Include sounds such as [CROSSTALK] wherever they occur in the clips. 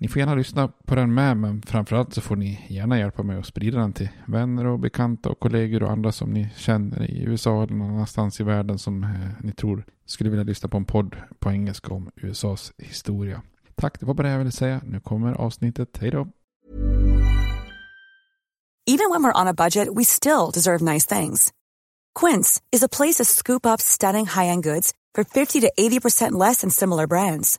Ni får gärna lyssna på den med, men framförallt så får ni gärna hjälpa mig att sprida den till vänner och bekanta och kollegor och andra som ni känner i USA eller någon annanstans i världen som eh, ni tror skulle vilja lyssna på en podd på engelska om USAs historia. Tack, det var bara det jag ville säga. Nu kommer avsnittet. Hej då! Even when we're on a budget we still deserve nice things. Quince is a place to scoop up stunning high-end goods for 50 to 80% less than similar brands.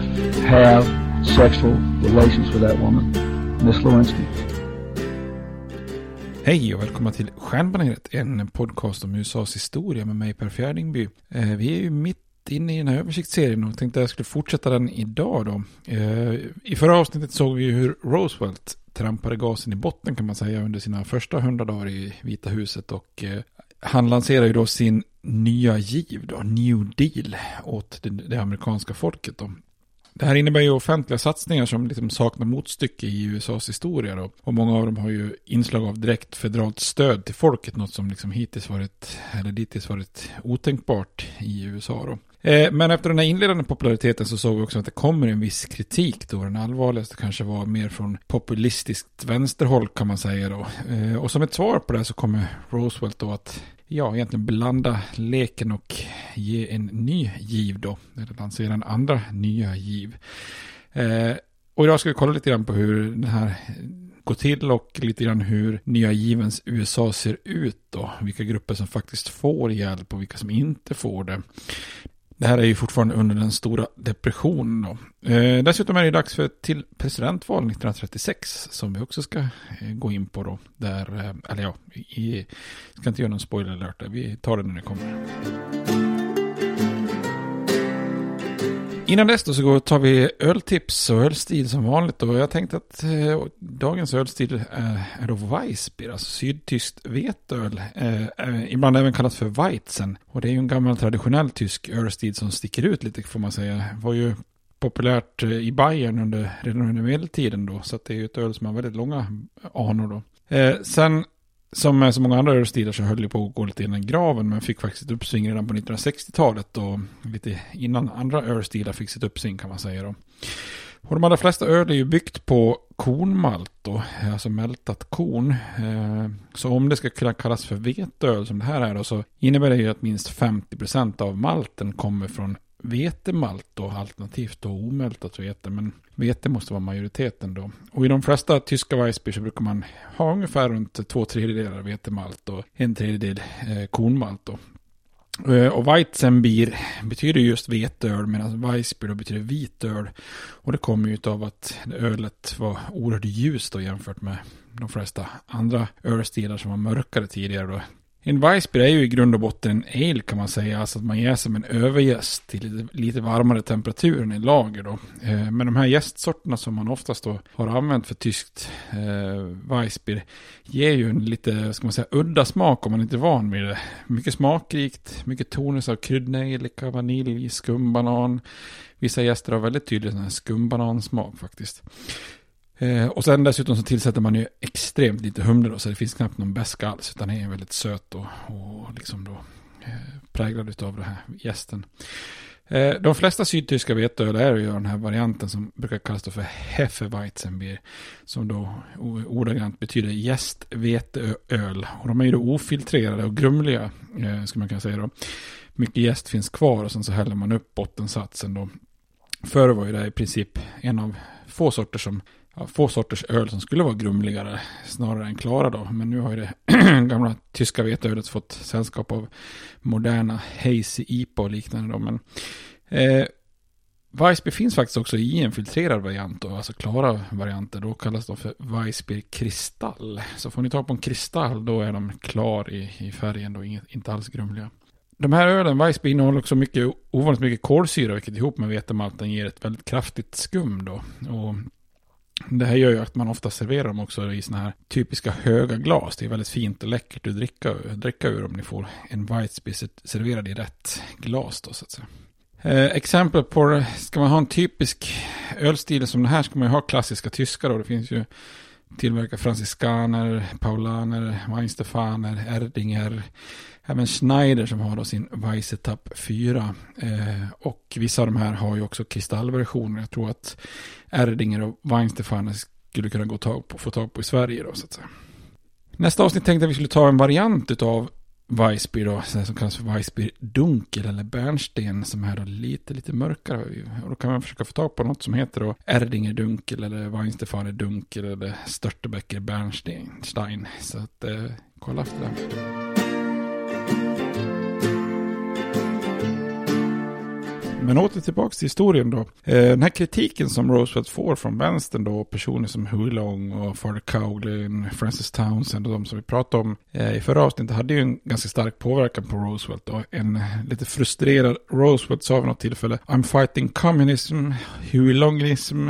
have sexual relations with that woman, Miss Lewinsky. Hej och välkomna till Stjärnbaneret, en podcast om USAs historia med mig Per Fjärdingby. Eh, vi är ju mitt inne i den här översiktsserien och tänkte att jag skulle fortsätta den idag då. Eh, I förra avsnittet såg vi hur Roosevelt trampade gasen i botten kan man säga under sina första hundra dagar i Vita huset och eh, han lanserar ju då sin nya giv då, New Deal, åt det, det amerikanska folket då. Det här innebär ju offentliga satsningar som liksom saknar motstycke i USAs historia då. Och många av dem har ju inslag av direkt federalt stöd till folket, något som liksom hittills varit, eller dittills varit otänkbart i USA då. Eh, men efter den här inledande populariteten så såg vi också att det kommer en viss kritik då. Den allvarligaste kanske var mer från populistiskt vänsterhåll kan man säga då. Eh, och som ett svar på det så kommer Roosevelt då att ja, egentligen blanda leken och ge en ny giv då. Eller lansera en andra nya giv. Eh, och idag ska vi kolla lite grann på hur den här går till och lite grann hur nya givens USA ser ut då. Vilka grupper som faktiskt får hjälp och vilka som inte får det. Det här är ju fortfarande under den stora depressionen då. Eh, dessutom är det dags för ett till presidentval 1936 som vi också ska eh, gå in på då. Där, eh, eller ja, vi ska inte göra någon spoiler alert där. Vi tar det när det kommer. Innan dess då så tar vi öltips och ölstil som vanligt. Och jag tänkte att eh, dagens ölstil eh, är då Weissbier, alltså sydtyskt veteöl. Eh, eh, ibland även kallat för Weizen. Och det är ju en gammal traditionell tysk ölstil som sticker ut lite får man säga. Det var ju populärt eh, i Bayern under, redan under medeltiden då. Så att det är ju ett öl som har väldigt långa anor då. Eh, sen som eh, med så många andra ölstilar så höll det på att gå lite innan graven men fick faktiskt ett uppsving redan på 1960-talet och lite innan andra ölstilar fick sitt uppsving kan man säga då. Och de allra flesta öl är ju byggt på kornmalt då, eh, alltså mältat korn. Eh, så om det ska kunna kallas för veteöl som det här är då så innebär det ju att minst 50% av malten kommer från vetemalt då, alternativt då omältat vete. Men vete måste vara majoriteten då. Och i de flesta tyska Weissbier så brukar man ha ungefär runt två tredjedelar vetemalt och en tredjedel eh, kornmalt då. Eh, och Weizenbier betyder just veteöl medan Weissbier då betyder vitöl. Och det kommer ju av att ölet var oerhört ljust då jämfört med de flesta andra ölstilar som var mörkare tidigare då. En Weissbier är ju i grund och botten en ale kan man säga. Alltså att man jäser med en övergäst till lite, varmare temperatur än i lager då. Eh, men de här gästsorterna som man oftast då har använt för tyskt eh, Weissbier ger ju en lite, ska man säga, udda smak om man inte är van vid det. Mycket smakrikt, mycket tonus av kryddnejlika, vanilj, skumbanan. Vissa gäster har väldigt tydlig skumbanansmak faktiskt. Eh, och sen dessutom så tillsätter man ju extremt lite humle då, så det finns knappt någon beska alls, utan det är väldigt söt och, och liksom då eh, präglad av den här gästen. Eh, de flesta sydtyska veteöl är ju den här varianten som brukar kallas för Hefeweizenbier. Som då ordagrant betyder gästveteöl. Och de är ju då ofiltrerade och grumliga, eh, skulle man kunna säga då. Mycket gäst finns kvar och sen så häller man upp bottensatsen då. Förr var ju det i princip en av få sorter som ja, få sorters öl som skulle vara grumligare snarare än klara då. Men nu har ju det [CLEARS THROAT] gamla tyska veteölet fått sällskap av moderna Hazy IPA och liknande då. Men eh, Weissbier finns faktiskt också i en filtrerad variant, då, alltså klara varianter. Då kallas de för Weissbier kristall. Så får ni tag på en kristall, då är de klar i, i färgen, då inte alls grumliga. De här ölen, Weissbier, innehåller också mycket, ovanligt mycket kolsyra, vilket ihop med vetemalten ger ett väldigt kraftigt skum då. Och det här gör ju att man ofta serverar dem också i sådana här typiska höga glas. Det är väldigt fint och läckert att dricka, dricka ur om ni får en Weissbier serverad i rätt glas då så att säga. Eh, exempel på ska man ha en typisk ölstil som den här ska man ju ha klassiska tyskar då. det finns ju tillverkare, franciskaner, paulaner, weinstefaner, erdinger, även Schneider som har då sin Weissetapp 4. Eh, och vissa av de här har ju också kristallversioner. Jag tror att Erdinger och Weinstefaner skulle kunna gå tag på, få tag på i Sverige då så att säga. Nästa avsnitt tänkte jag att vi skulle ta en variant av Weissbier då, som kallas för Weissbier Dunkel eller Bernsten som är då lite, lite mörkare. Och då kan man försöka få tag på något som heter då Erdinger Dunkel eller Weinstefaner Dunkel eller Störtebecker Bernstein. Så att eh, kolla efter det. Men åter tillbaka till historien då. Eh, den här kritiken som Roosevelt får från vänstern då, personer som Hulong och Father Cowlin, Francis Townsend och de som vi pratade om eh, i förra avsnittet hade ju en ganska stark påverkan på Roosevelt. Och en eh, lite frustrerad Roosevelt sa vid något tillfälle I'm fighting communism, Hulongism,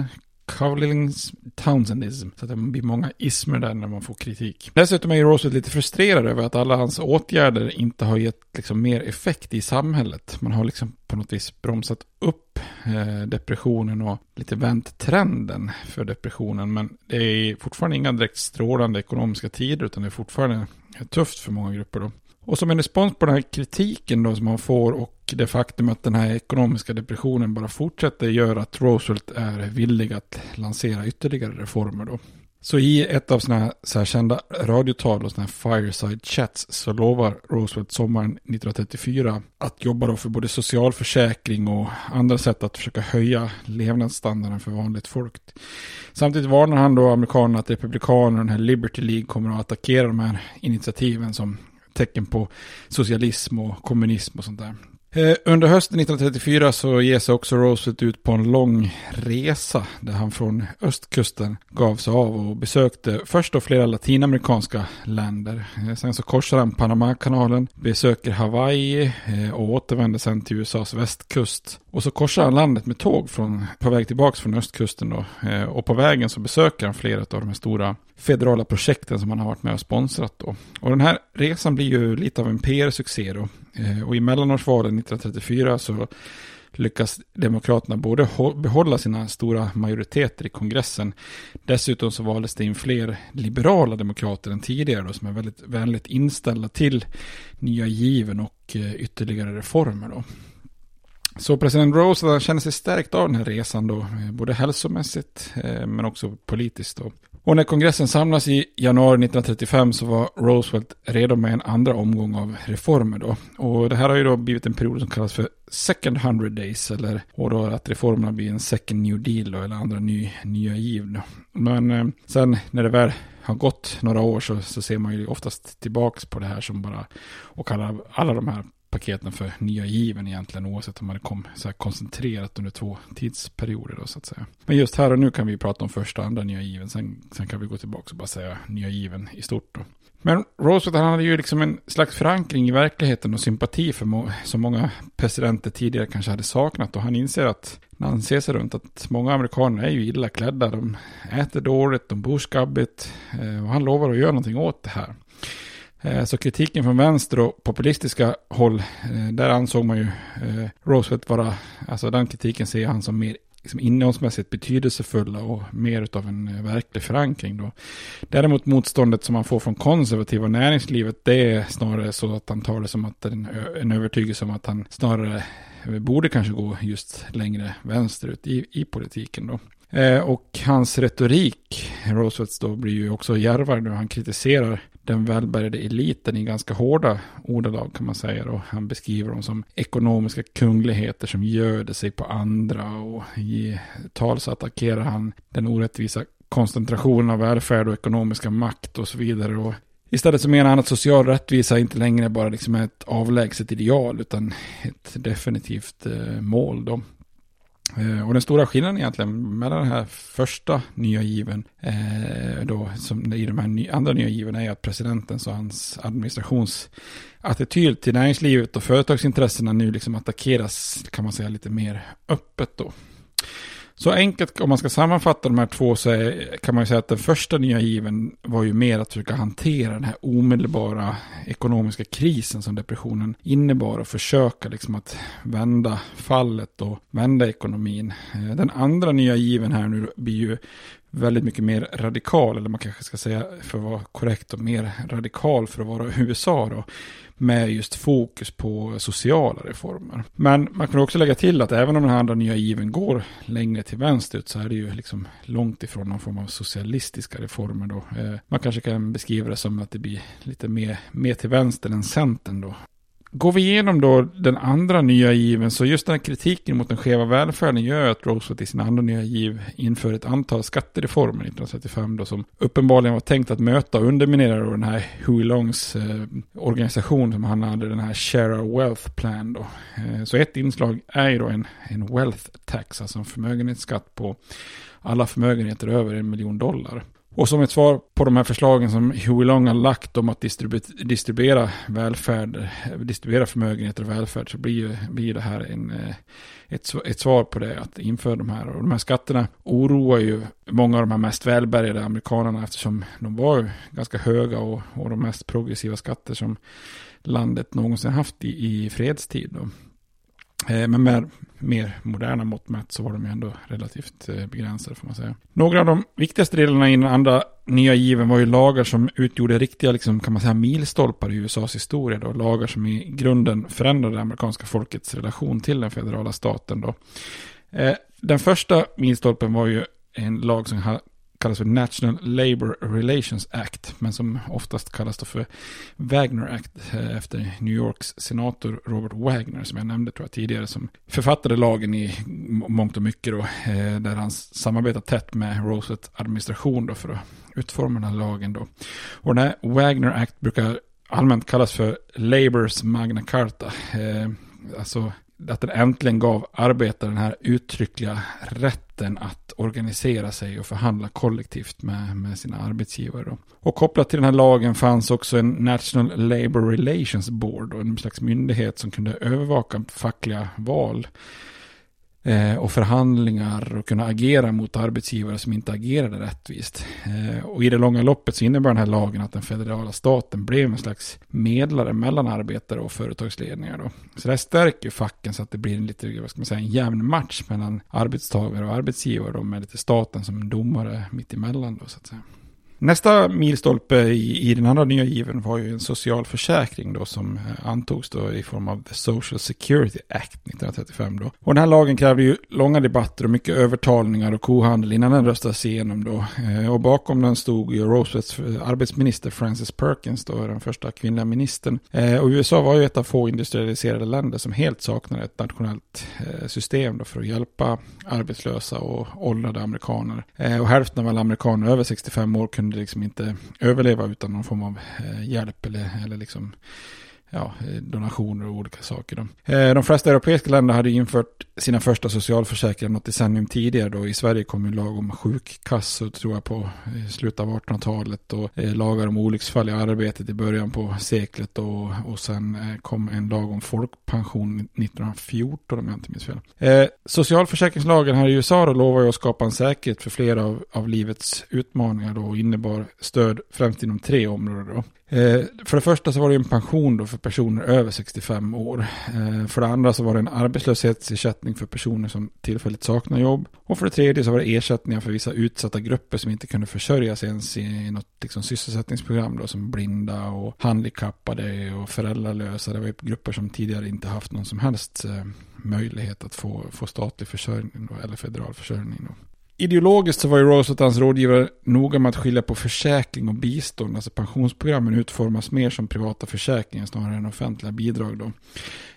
Cowlings Townsendism. Så att det blir många ismer där när man får kritik. Dessutom är ju Roosevelt lite frustrerad över att alla hans åtgärder inte har gett liksom mer effekt i samhället. Man har liksom på något vis bromsat upp eh, depressionen och lite vänt trenden för depressionen. Men det är fortfarande inga direkt strålande ekonomiska tider utan det är fortfarande tufft för många grupper då. Och som en respons på den här kritiken då som man får och det faktum att den här ekonomiska depressionen bara fortsätter gör att Roosevelt är villig att lansera ytterligare reformer då. Så i ett av sådana så här kända radiotal och sådana här fireside chats så lovar Roosevelt sommaren 1934 att jobba då för både socialförsäkring och andra sätt att försöka höja levnadsstandarden för vanligt folk. Samtidigt varnar han då amerikanerna att republikanerna och den här Liberty League kommer att attackera de här initiativen som tecken på socialism och kommunism och sånt där. Eh, under hösten 1934 så ger sig också Roosevelt ut på en lång resa där han från östkusten gav sig av och besökte först då flera latinamerikanska länder. Eh, sen så korsar han Panamakanalen, besöker Hawaii eh, och återvänder sen till USAs västkust. Och så korsar han landet med tåg från, på väg tillbaka från östkusten då. Eh, och på vägen så besöker han flera av de här stora federala projekten som han har varit med och sponsrat då. Och den här resan blir ju lite av en PR-succé då. Eh, och i mellanårsvalen 1934 så lyckas Demokraterna både behålla sina stora majoriteter i kongressen. Dessutom så valdes det in fler liberala demokrater än tidigare då, som är väldigt vänligt inställda till nya given och eh, ytterligare reformer. Då. Så president Roosevelt känner sig stärkt av den här resan då, eh, både hälsomässigt eh, men också politiskt då. Och när kongressen samlas i januari 1935 så var Roosevelt redo med en andra omgång av reformer då. Och det här har ju då blivit en period som kallas för second hundred days, eller och då att reformerna blir en second new deal då, eller andra ny, nya giv då. Men eh, sen när det väl har gått några år så, så ser man ju oftast tillbaks på det här som bara, och kallar alla de här paketen för nya given egentligen oavsett om man kom så här koncentrerat under två tidsperioder då så att säga. Men just här och nu kan vi prata om första och andra nya given. Sen, sen kan vi gå tillbaka och bara säga nya given i stort då. Men Roosevelt han hade ju liksom en slags förankring i verkligheten och sympati för må som många presidenter tidigare kanske hade saknat. Och han inser att när han ser sig runt att många amerikaner är ju illa klädda. De äter dåligt, de bor skabbigt. Eh, och han lovar att göra någonting åt det här. Eh, så kritiken från vänster och populistiska håll, eh, där ansåg man ju eh, Roosevelt vara, alltså den kritiken ser han som mer liksom innehållsmässigt betydelsefulla och mer av en verklig förankring då. Däremot motståndet som man får från konservativa näringslivet, det är snarare så att han tar det som att en, en övertygelse om att han snarare borde kanske gå just längre vänsterut i, i politiken då. och hans retorik, Roosevelts då, blir ju också djärvare nu. han kritiserar den välbärgade eliten i ganska hårda ordalag kan man säga. Och han beskriver dem som ekonomiska kungligheter som göder sig på andra. Och i tal så attackerar han den orättvisa koncentrationen av välfärd och ekonomiska makt och så vidare. Och istället så menar han att social rättvisa inte längre bara liksom är ett avlägset ideal utan ett definitivt eh, mål. Då. Eh, och den stora skillnaden egentligen mellan den här första nya given eh, då, som i de här ny, andra nya given är att presidentens och hans administrationsattityd till näringslivet och företagsintressena nu liksom attackeras, kan man säga, lite mer öppet då. Så enkelt, om man ska sammanfatta de här två så är, kan man ju säga att den första nya given var ju mer att försöka hantera den här omedelbara ekonomiska krisen som depressionen innebar och försöka liksom att vända fallet och vända ekonomin. Eh, den andra nya given här nu blir ju väldigt mycket mer radikal, eller man kanske ska säga för att vara korrekt och mer radikal för att vara [LAUGHS] USA då med just fokus på sociala reformer. Men man kan också lägga till att även om den här andra nya given går längre till vänster så är det ju liksom långt ifrån någon form av socialistiska reformer då. Eh, man kanske kan beskriva det som att det blir lite mer, mer till vänster än centern då. Går vi igenom då den andra nya given så just den här kritiken mot den skeva välfärden gör att Roosevelt i sin andra nya giv inför ett antal skattereformer 1935 då som uppenbarligen var tänkt att möta och underminera då den här Huey Longs eh, organisation som han hade den här Share Our Wealth Plan då. Eh, så ett inslag är ju då en, en wealth tax, alltså en förmögenhetsskatt på alla förmögenheter över en miljon dollar. Och som ett svar på de här förslagen som Huey Long har lagt om att distribu- distribuera välfärd, distribuera förmögenheter och välfärd så blir, blir det här en, eh, ett, ett svar på det, att införa de här. Och de här skatterna oroar ju många av de här mest välbärgade amerikanerna eftersom de var ganska höga och, och de mest progressiva skatter som landet någonsin haft i, i fredstid. Då. Eh, men med mer moderna mått mätt så var de ju ändå relativt eh, begränsade får man säga. Några av de viktigaste delarna i den andra nya given var ju lagar som utgjorde riktiga, liksom, kan man säga, milstolpar i USAs historia. Då. Lagar som i grunden förändrade det amerikanska folkets relation till den federala staten. Då. Eh, den första milstolpen var ju en lag som kallas för National Labour Relations Act, men som oftast kallas för Wagner Act eh, efter New Yorks senator Robert Wagner, som jag nämnde tror jag tidigare, som författade lagen i mångt och mycket då, eh, där han samarbetar tätt med Roosevelt administration då för att utforma den här lagen då. Och den här Wagner Act brukar allmänt kallas för Labours Magna Carta. Eh, alltså att den äntligen gav arbetare den här uttryckliga rätten att organisera sig och förhandla kollektivt med, med sina arbetsgivare. Då. Och kopplat till den här lagen fanns också en National Labour Relations Board, och en slags myndighet som kunde övervaka fackliga val eh, och förhandlingar och kunna agera mot arbetsgivare som inte agerade rättvist. Eh, och i det långa loppet så innebär den här lagen att den federala staten blev en slags medlare mellan arbetare och företagsledningar. Då. Så det här stärker facken så att det blir en lite, vad ska man säga, en jämn match mellan arbetstagare och arbetsgivare då, med lite staten som domare mitt emellan då så att säga. Nästa milstolpe i, i den andra nya given var ju en socialförsäkring då som eh, antogs då i form av The Social Security Act 1935 då. Och den här lagen krävde ju långa debatter och mycket övertalningar och kohandel innan den röstades igenom då. Eh, och bakom den stod ju Roosevelts eh, arbetsminister Francis Perkins då, den första kvinnliga ministern. Och USA var ju ett av få industrialiserade länder som helt saknade ett nationellt system då för att hjälpa arbetslösa och åldrade amerikaner. Och hälften av alla amerikaner över 65 år kunde kunde liksom inte överleva utan någon form av eh, hjälp eller, eller liksom ja, eh, donationer och olika saker. Då. Eh, de flesta europeiska länder hade infört sina första socialförsäkringar något decennium tidigare. Då. I Sverige kom ju lag om sjukkassor tror jag på eh, slutet av 1800-talet och lagar om olycksfall i arbetet i början på seklet och, och sen kom en lag om folkpension 1914 om jag inte minns fel. Socialförsäkringslagen här i USA då lovar ju att skapa en säkerhet för flera av, av livets utmaningar då och innebar stöd främst inom tre områden. Då. Eh, för det första så var det en pension då för personer över 65 år. Eh, för det andra så var det en arbetslöshetsersättning för personer som tillfälligt saknar jobb. Och för det tredje så var det ersättningar för vissa utsatta grupper som inte kunde försörja sig ens i något liksom, sysselsättningsprogram då, som blinda och handikappade och föräldralösa. Det var grupper som tidigare inte haft någon som helst eh, möjlighet att få, få statlig försörjning då, eller federal försörjning. Då. Ideologiskt så var ju Roosevelt och hans rådgivare noga med att skilja på försäkring och bistånd. Alltså pensionsprogrammen utformas mer som privata försäkringar snarare än offentliga bidrag då.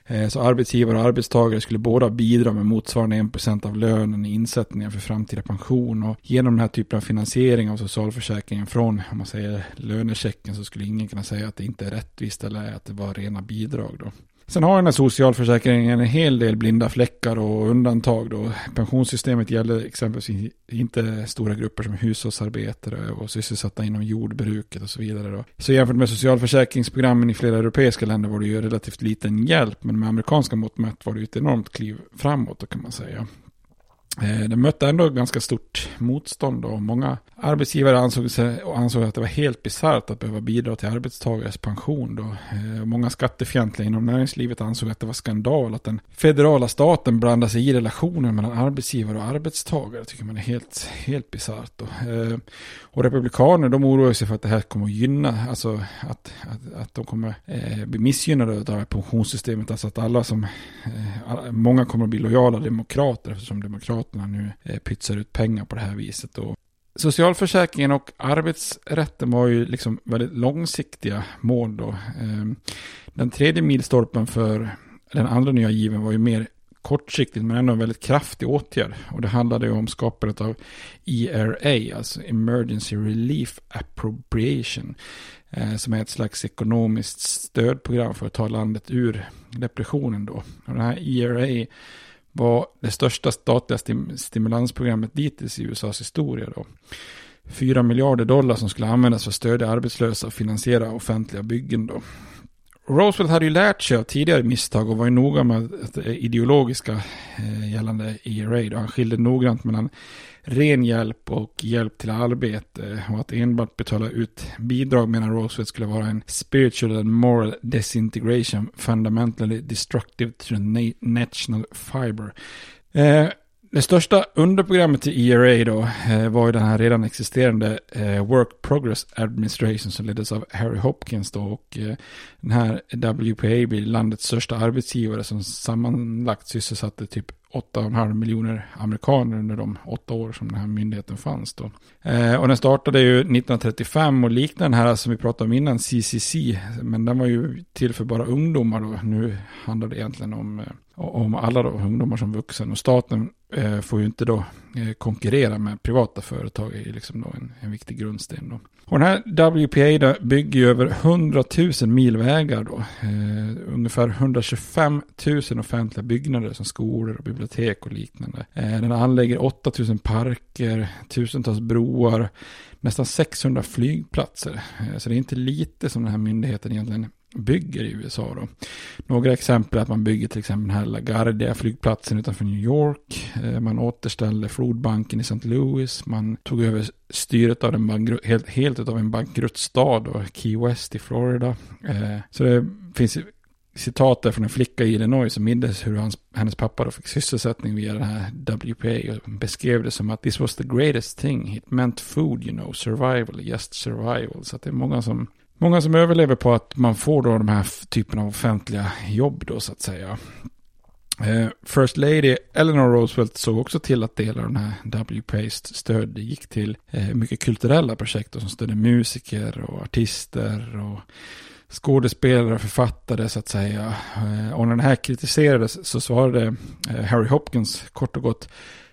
Eh, så arbetsgivare och arbetstagare skulle båda bidra med motsvarande 1% av lönen i insättningar för framtida pension. Och genom den här typen av finansiering av socialförsäkringen från, om man säger lönechecken, så skulle ingen kunna säga att det inte är rättvist eller att det var rena bidrag då. Sen har den här socialförsäkringen en hel del blinda fläckar och undantag. Då. Pensionssystemet gäller exempelvis inte stora grupper som hushållsarbetare och sysselsatta inom jordbruket och så vidare. Då. Så jämfört med socialförsäkringsprogrammen i flera europeiska länder var det ju relativt liten hjälp. Men med amerikanska mått mätt var det ju ett enormt kliv framåt då kan man säga. Eh, den mötte ändå ganska stort motstånd och många arbetsgivare ansåg, sig, och ansåg att det var helt bisarrt att behöva bidra till arbetstagares pension. Då. Eh, många skattefientliga inom näringslivet ansåg att det var skandal att den federala staten blandade sig i relationen mellan arbetsgivare och arbetstagare. Det tycker man är helt, helt bisarrt. Eh, och republikaner de oroar sig för att det här kommer att gynna, alltså att, att, att de kommer bli missgynnade av pensionssystemet. Alltså att alla som, många kommer att bli lojala demokrater eftersom demokrater Socialdemokraterna nu eh, pytsar ut pengar på det här viset. Och socialförsäkringen och arbetsrätten var ju liksom väldigt långsiktiga mål då. Ehm, den tredje milstolpen för den andra nya given var ju mer kortsiktigt men ändå en väldigt kraftig åtgärd. Och det handlade ju om skapandet av ERA, alltså Emergency Relief Appropriation, eh, som är ett slags ekonomiskt stödprogram för att ta landet ur depressionen då. Och den här ERA var det största statliga stim stimulansprogrammet dittills i USAs historia. Då. 4 miljarder dollar som skulle användas för att stödja arbetslösa och finansiera offentliga byggen. Då. Roosevelt hade ju lärt sig av tidigare misstag och var ju noga med det eh, ideologiska eh, gällande ERA. Då. Han skilde noggrant mellan ren hjälp och hjälp till arbete. Och att enbart betala ut bidrag menar Roosevelt skulle vara en spiritual and moral disintegration fundamentally destructive to the national fiber. Eh, det största underprogrammet till ERA då eh, var ju den här redan existerande eh, Work Progress Administration som leddes av Harry Hopkins då och eh, den här WPA blir landets största arbetsgivare som sammanlagt sysselsatte typ 8,5 miljoner amerikaner under de åtta år som den här myndigheten fanns då. Eh, och den startade ju 1935 och liknade den här som vi pratade om innan, CCC, men den var ju till för bara ungdomar då. Nu handlar det egentligen om, eh, om alla då, ungdomar som vuxen och staten eh, får ju inte då eh, konkurrera med privata företag, det är liksom då en, en viktig grundsten då. Och den här WPA då bygger ju över 100 000 mil vägar då. Eh, ungefär 125 000 offentliga byggnader som skolor och bibliotek och liknande. Eh, den anlägger 8 000 parker, tusentals broar, nästan 600 flygplatser. Eh, så det är inte lite som den här myndigheten egentligen bygger i USA. Då. Några exempel är att man bygger till exempel den här LaGuardia flygplatsen utanför New York. Eh, man återställde flodbanken i St. Louis. Man tog över styret av en helt, helt av en bankruttstad, då, Key West i Florida. Eh, så det finns citat där från en flicka i Illinois som mindes hur hans, hennes pappa då fick sysselsättning via den här WPA och beskrev det som att this was the greatest thing. It meant food, you know, survival, just survival. Så att det är många som, många som överlever på att man får då de här typen av offentliga jobb då så att säga. Eh, First Lady Eleanor Roosevelt såg också till att delar av den här WPAs stöd gick till eh, mycket kulturella projekt som stödde musiker och artister och skådespelare och författare så att säga. Eh, och när den här kritiserades så svarade Harry Hopkins kort och gott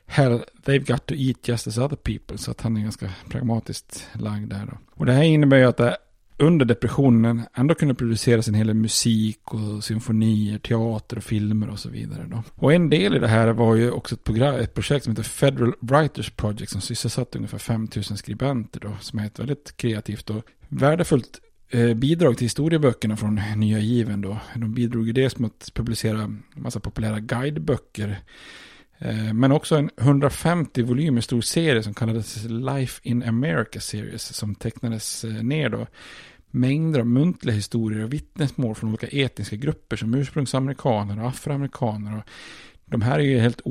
Hell, they've got to eat just as other people. Så att han är ganska pragmatiskt lagd där då. Och det här innebär ju att det under depressionen ändå kunde produceras en hel del musik och symfonier, teater och filmer och så vidare. Då. Och en del i det här var ju också ett, program, ett projekt som heter Federal Writers Project som sysselsatte ungefär 5000 skribenter då, som är ett väldigt kreativt och värdefullt eh, bidrag till historieböckerna från Nya Given då. De bidrog ju dels med att publicera en massa populära guideböcker. Eh, men också en 150 volymer stor serie som kallades Life in America Series. Som tecknades eh, ner då. Mängder av muntliga historier och vittnesmål från olika etniska grupper som ursprungsamerikaner och afroamerikaner. Och de här är ju helt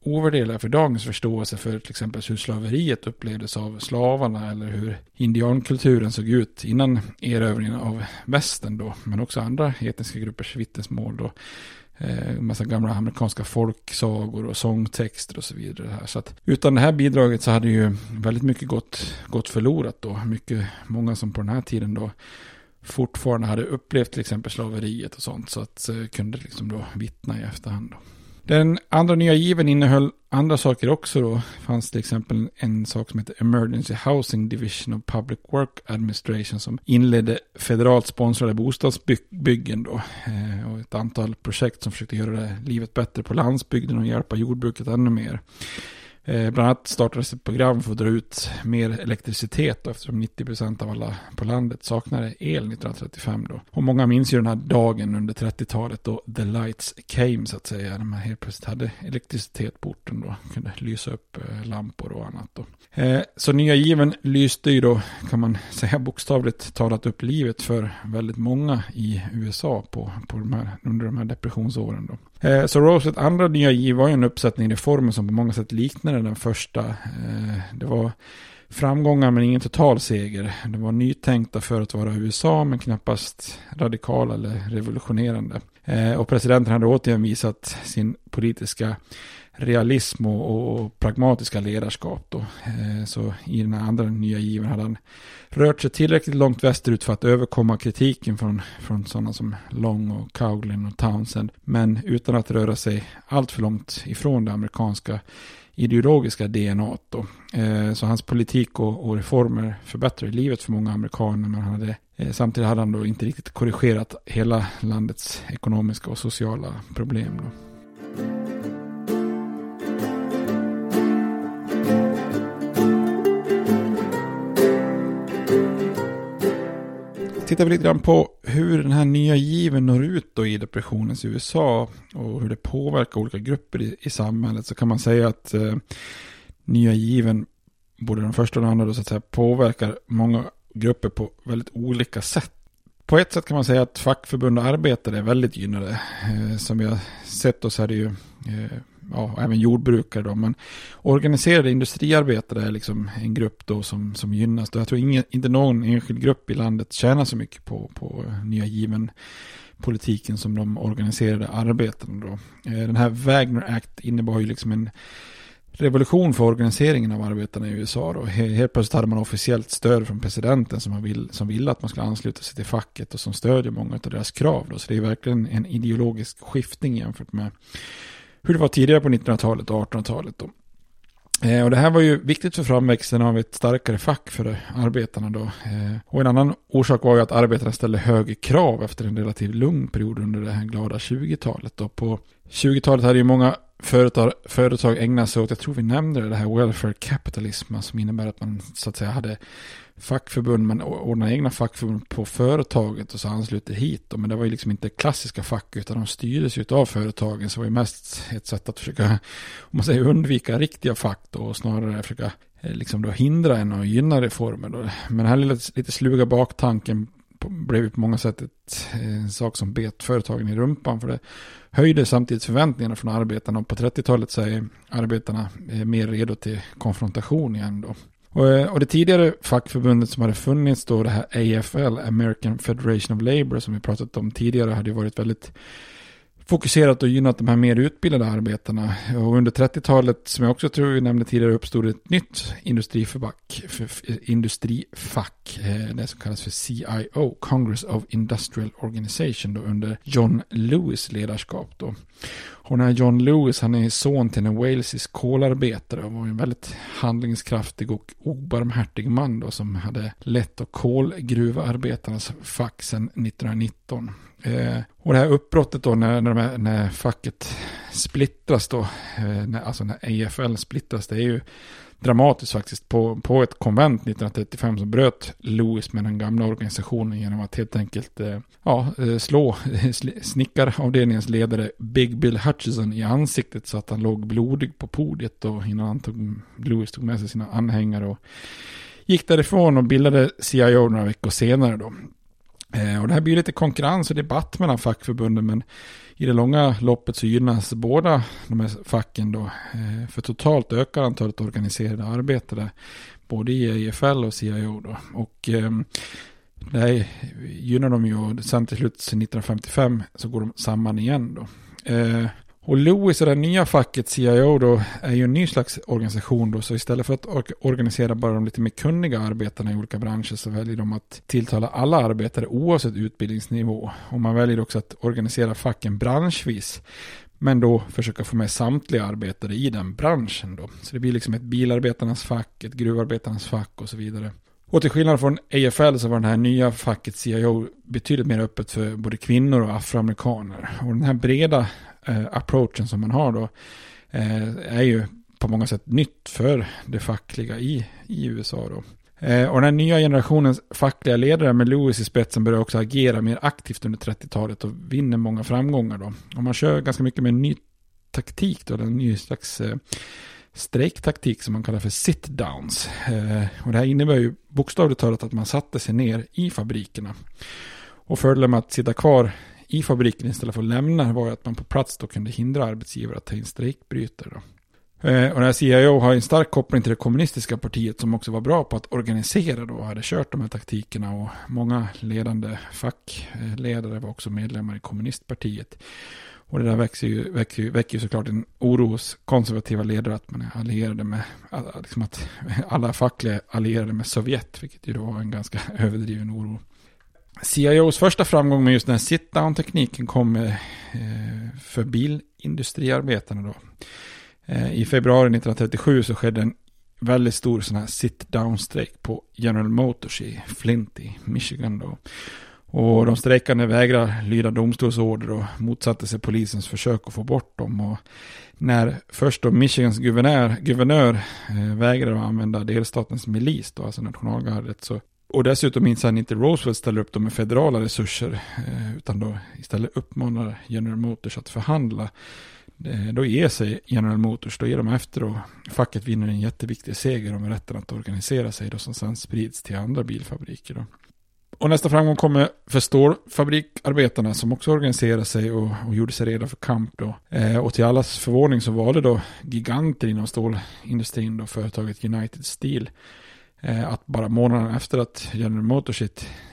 ovärderliga för dagens förståelse för till exempel hur slaveriet upplevdes av slavarna eller hur indiankulturen såg ut innan erövringen av västern då. Men också andra etniska gruppers vittnesmål då. Eh, massa gamla amerikanska folksagor och sångtexter och så vidare. Här. Så att utan det här bidraget så hade ju väldigt mycket gått, gått förlorat då. Mycket, många som på den här tiden då fortfarande hade upplevt till exempel slaveriet och sånt. Så att eh, kunde liksom då vittna i efterhand. Då. Den andra nya given innehöll andra saker också då. Det fanns till exempel en sak som heter Emergency Housing Division of Public Work Administration som inledde federalt sponsrade bostadsbyggen då. Eh, och ett antal projekt som försökte göra livet bättre på landsbygden och hjälpa jordbruket ännu mer. Eh, bland annat startades ett program för att dra ut mer elektricitet då, eftersom 90% av alla på landet saknade el 1935 då. Och många minns ju den här dagen under 30-talet då the lights came så att säga. När man helt plötsligt hade elektricitet på orten då. Kunde lysa upp eh, lampor och annat då. Eh, så nya given lyste ju då, kan man [LAUGHS] säga bokstavligt talat upp livet för väldigt många i USA på, på de här, under de här depressionsåren då. Eh, så Roset andra nya giv var ju en uppsättning reformer som på många sätt liknade den första. Eh, det var framgångar men ingen total seger. Det var nytänkta för att vara USA men knappast radikala eller revolutionerande. Eh, och presidenten hade återigen visat sin politiska realism och, och pragmatiska ledarskap. Då. Eh, så i den andra nya given hade han rört sig tillräckligt långt västerut för att överkomma kritiken från, från sådana som Long och Cowlin och Townsend. Men utan att röra sig allt för långt ifrån det amerikanska ideologiska DNA. Då. Eh, så hans politik och, och reformer förbättrade livet för många amerikaner. Men han hade, eh, samtidigt hade han då inte riktigt korrigerat hela landets ekonomiska och sociala problem. Då. Tittar vi lite grann på hur den här nya given når ut då i depressionens USA och hur det påverkar olika grupper i, i samhället så kan man säga att eh, nya given, både den första och den andra, då, så att säga, påverkar många grupper på väldigt olika sätt. På ett sätt kan man säga att fackförbund och arbetare är väldigt gynnade. Eh, som vi har sett då så är det ju eh, ja, även jordbrukare då, men organiserade industriarbetare är liksom en grupp då som, som gynnas. Jag tror ingen, inte någon enskild grupp i landet tjänar så mycket på, på nya given politiken som de organiserade arbetarna då. Eh, den här Wagner Act innebar ju liksom en revolution för organiseringen av arbetarna i USA. Då. Helt plötsligt hade man officiellt stöd från presidenten som, vill, som ville att man skulle ansluta sig till facket och som stödjer många av deras krav. Då. Så det är verkligen en ideologisk skiftning jämfört med hur det var tidigare på 1900-talet och 1800-talet. Eh, och det här var ju viktigt för framväxten av ett starkare fack för arbetarna då. Eh, och en annan orsak var ju att arbetarna ställde högre krav efter en relativt lugn period under det här glada 20-talet. Då. På 20-talet hade ju många företag, företag ägnat sig åt, jag tror vi nämnde det, det här welfare capitalism, som innebär att man så att säga hade fackförbund, man ordnade egna fackförbund på företaget och så ansluter hit. Men det var ju liksom inte klassiska fack utan de styrdes ju av företagen. Så det var ju mest ett sätt att försöka, om man säger undvika riktiga fack då och snarare försöka eh, liksom då hindra en och gynna reformer. Då. Men den här lilla, lite sluga baktanken blev ju på många sätt ett, eh, en sak som bet företagen i rumpan. För det höjde samtidigt förväntningarna från arbetarna. Och på 30-talet så är arbetarna eh, mer redo till konfrontation igen då. Och, eh, och det tidigare fackförbundet som hade funnits då, det här AFL, American Federation of Labour, som vi pratat om tidigare, hade ju varit väldigt fokuserat och gynnat de här mer utbildade arbetarna. Och under 30-talet, som jag också tror vi nämnde tidigare, uppstod ett nytt industrifack, industrifack eh, det som kallas för CIO, Congress of Industrial Organization, då, under John Lewis ledarskap. Då. Och den här John Lewis, han är son till en walesisk kolarbetare och var en väldigt handlingskraftig och obarmhärtig man då som hade lett och kolgruvarbetarnas fack sedan 1919. Eh, och det här uppbrottet då när, när, här, när facket splittras då, eh, när, alltså när AFL splittras, det är ju dramatiskt faktiskt. På, på ett konvent 1935 så bröt Lewis med den gamla organisationen genom att helt enkelt eh, ja, eh, slå eh, snickaravdelningens ledare Big Bill Hutchison i ansiktet så att han låg blodig på podiet då innan han tog, Lewis tog med sig sina anhängare och gick därifrån och bildade CIO några veckor senare då. Eh, och det här blir lite konkurrens och debatt mellan fackförbunden men i det långa loppet så gynnas båda de här facken då. Eh, för totalt ökar antalet organiserade arbetare både i EFL och CIO då. Och ehm, det här gynnar de ju och sen till slut 1955 så går de samman igen då. Eh, och Louis och det nya facket CIO då är ju en ny slags organisation då. Så istället för att organisera bara de lite mer kunniga arbetarna i olika branscher så väljer de att tilltala alla arbetare oavsett utbildningsnivå. Och man väljer också att organisera facken branschvis. Men då försöka få med samtliga arbetare i den branschen då. Så det blir liksom ett bilarbetarnas fack, ett gruvarbetarnas fack och så vidare. Och till skillnad från AFL så var det här nya facket CIO betydligt mer öppet för både kvinnor och afroamerikaner. Och den här breda Eh, approachen som man har då eh, är ju på många sätt nytt för det fackliga i, i USA då. Eh, och den nya generationens fackliga ledare med Lewis i spetsen börjar också agera mer aktivt under 30-talet och vinner många framgångar då. Och man kör ganska mycket med en ny taktik då, en ny slags strejktaktik som man kallar för sit-downs. Och det här innebär ju bokstavligt talat att man satte sig ner i fabrikerna. Och fördelen med att sitta kvar i fabriken istället för att lämna var att man på plats då kunde hindra arbetsgivare att ta in strejkbrytare. Då. Eh, och det här CIO har en stark koppling till det kommunistiska partiet som också var bra på att organisera då och hade kört de här taktikerna och många ledande fackledare var också medlemmar i kommunistpartiet. Och det där väcker ju, väcker ju, väcker ju såklart en oro hos konservativa ledare att man är allierade med, liksom att alla fackliga allierade med Sovjet, vilket ju då var en ganska [LAUGHS] överdriven oro. CIOs första framgång med just den här sit-down-tekniken kom eh, för bilindustriarbetarna då. Eh, I februari 1937 så skedde en väldigt stor sån här sit-down-strejk på General Motors i Flint i Michigan då. Och de strejkande vägrar lyda domstolsorder och motsatte sig polisens försök att få bort dem. Och när först då Michigans guvernör, guvernör eh, vägrade att använda delstatens milis, då, alltså nationalgardet, så och dessutom minns han inte Roosevelt ställer upp dem med federala resurser, eh, utan då istället uppmanar General Motors att förhandla. Eh, då ger sig General Motors, då ger de efter och facket vinner en jätteviktig seger om rätten att organisera sig då som sen sprids till andra bilfabriker. Då. Och nästa framgång kommer för stålfabrikarbetarna som också organiserade sig och, och gjorde sig redo för kamp då. Eh, och till allas förvåning så var det då giganter inom stålindustrin då, företaget United Steel. Eh, att bara månaden efter att General Motors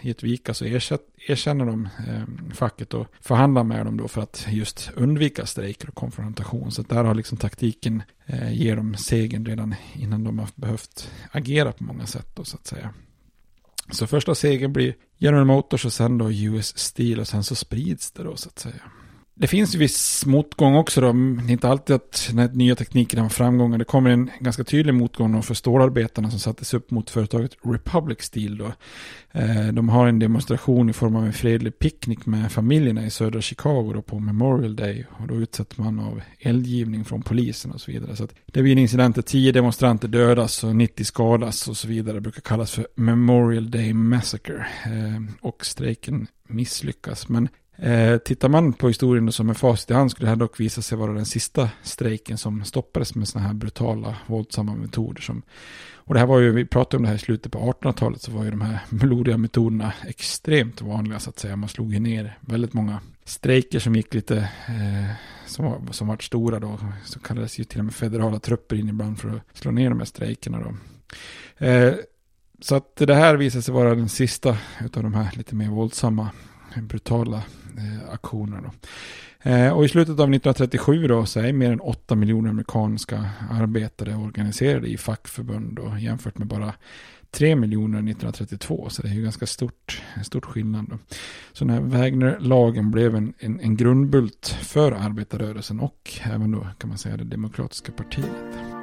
gett vika så erkänner de eh, facket och förhandlar med dem då för att just undvika strejker och konfrontation. Så där har liksom taktiken eh, ger dem segern redan innan de har behövt agera på många sätt då så att säga. Så första segern blir General Motors och sen då US Steel och sen så sprids det då så att säga det finns ju viss motgång också då. Det är inte alltid att den här nya tekniken har framgångar. Det kommer en ganska tydlig motgång för stålarbetarna som sattes upp mot företaget Republic Steel då. Eh, de har en demonstration i form av en fredlig picknick med familjerna i södra Chicago då på Memorial Day. Och då utsätts man av eldgivning från polisen och så vidare. Så det blir en incident där tio demonstranter dödas och 90 skadas och så vidare. Det brukar kallas för Memorial Day Massacre. Eh, och strejken misslyckas. Men Eh, tittar man på historien som en facit i hand skulle det här dock visa sig vara den sista strejken som stoppades med sådana här brutala, våldsamma metoder. Som, och det här var ju, vi pratade om det här i slutet på 1800-talet, så var ju de här blodiga metoderna extremt vanliga så att säga. Man slog ju ner väldigt många strejker som gick lite, eh, som, var, som vart stora då. Så kallades ju till och med federala trupper in ibland för att slå ner de här strejkerna då. Eh, så att det här visade sig vara den sista av de här lite mer våldsamma brutala eh, aktioner. Då. Eh, och i slutet av 1937 då, så är mer än 8 miljoner amerikanska arbetare organiserade i fackförbund då, jämfört med bara 3 miljoner 1932. Så det är ju ganska stort, stort skillnad. Då. Så den här Wagner-lagen blev en, en, en grundbult för arbetarrörelsen och även då kan man säga det demokratiska partiet.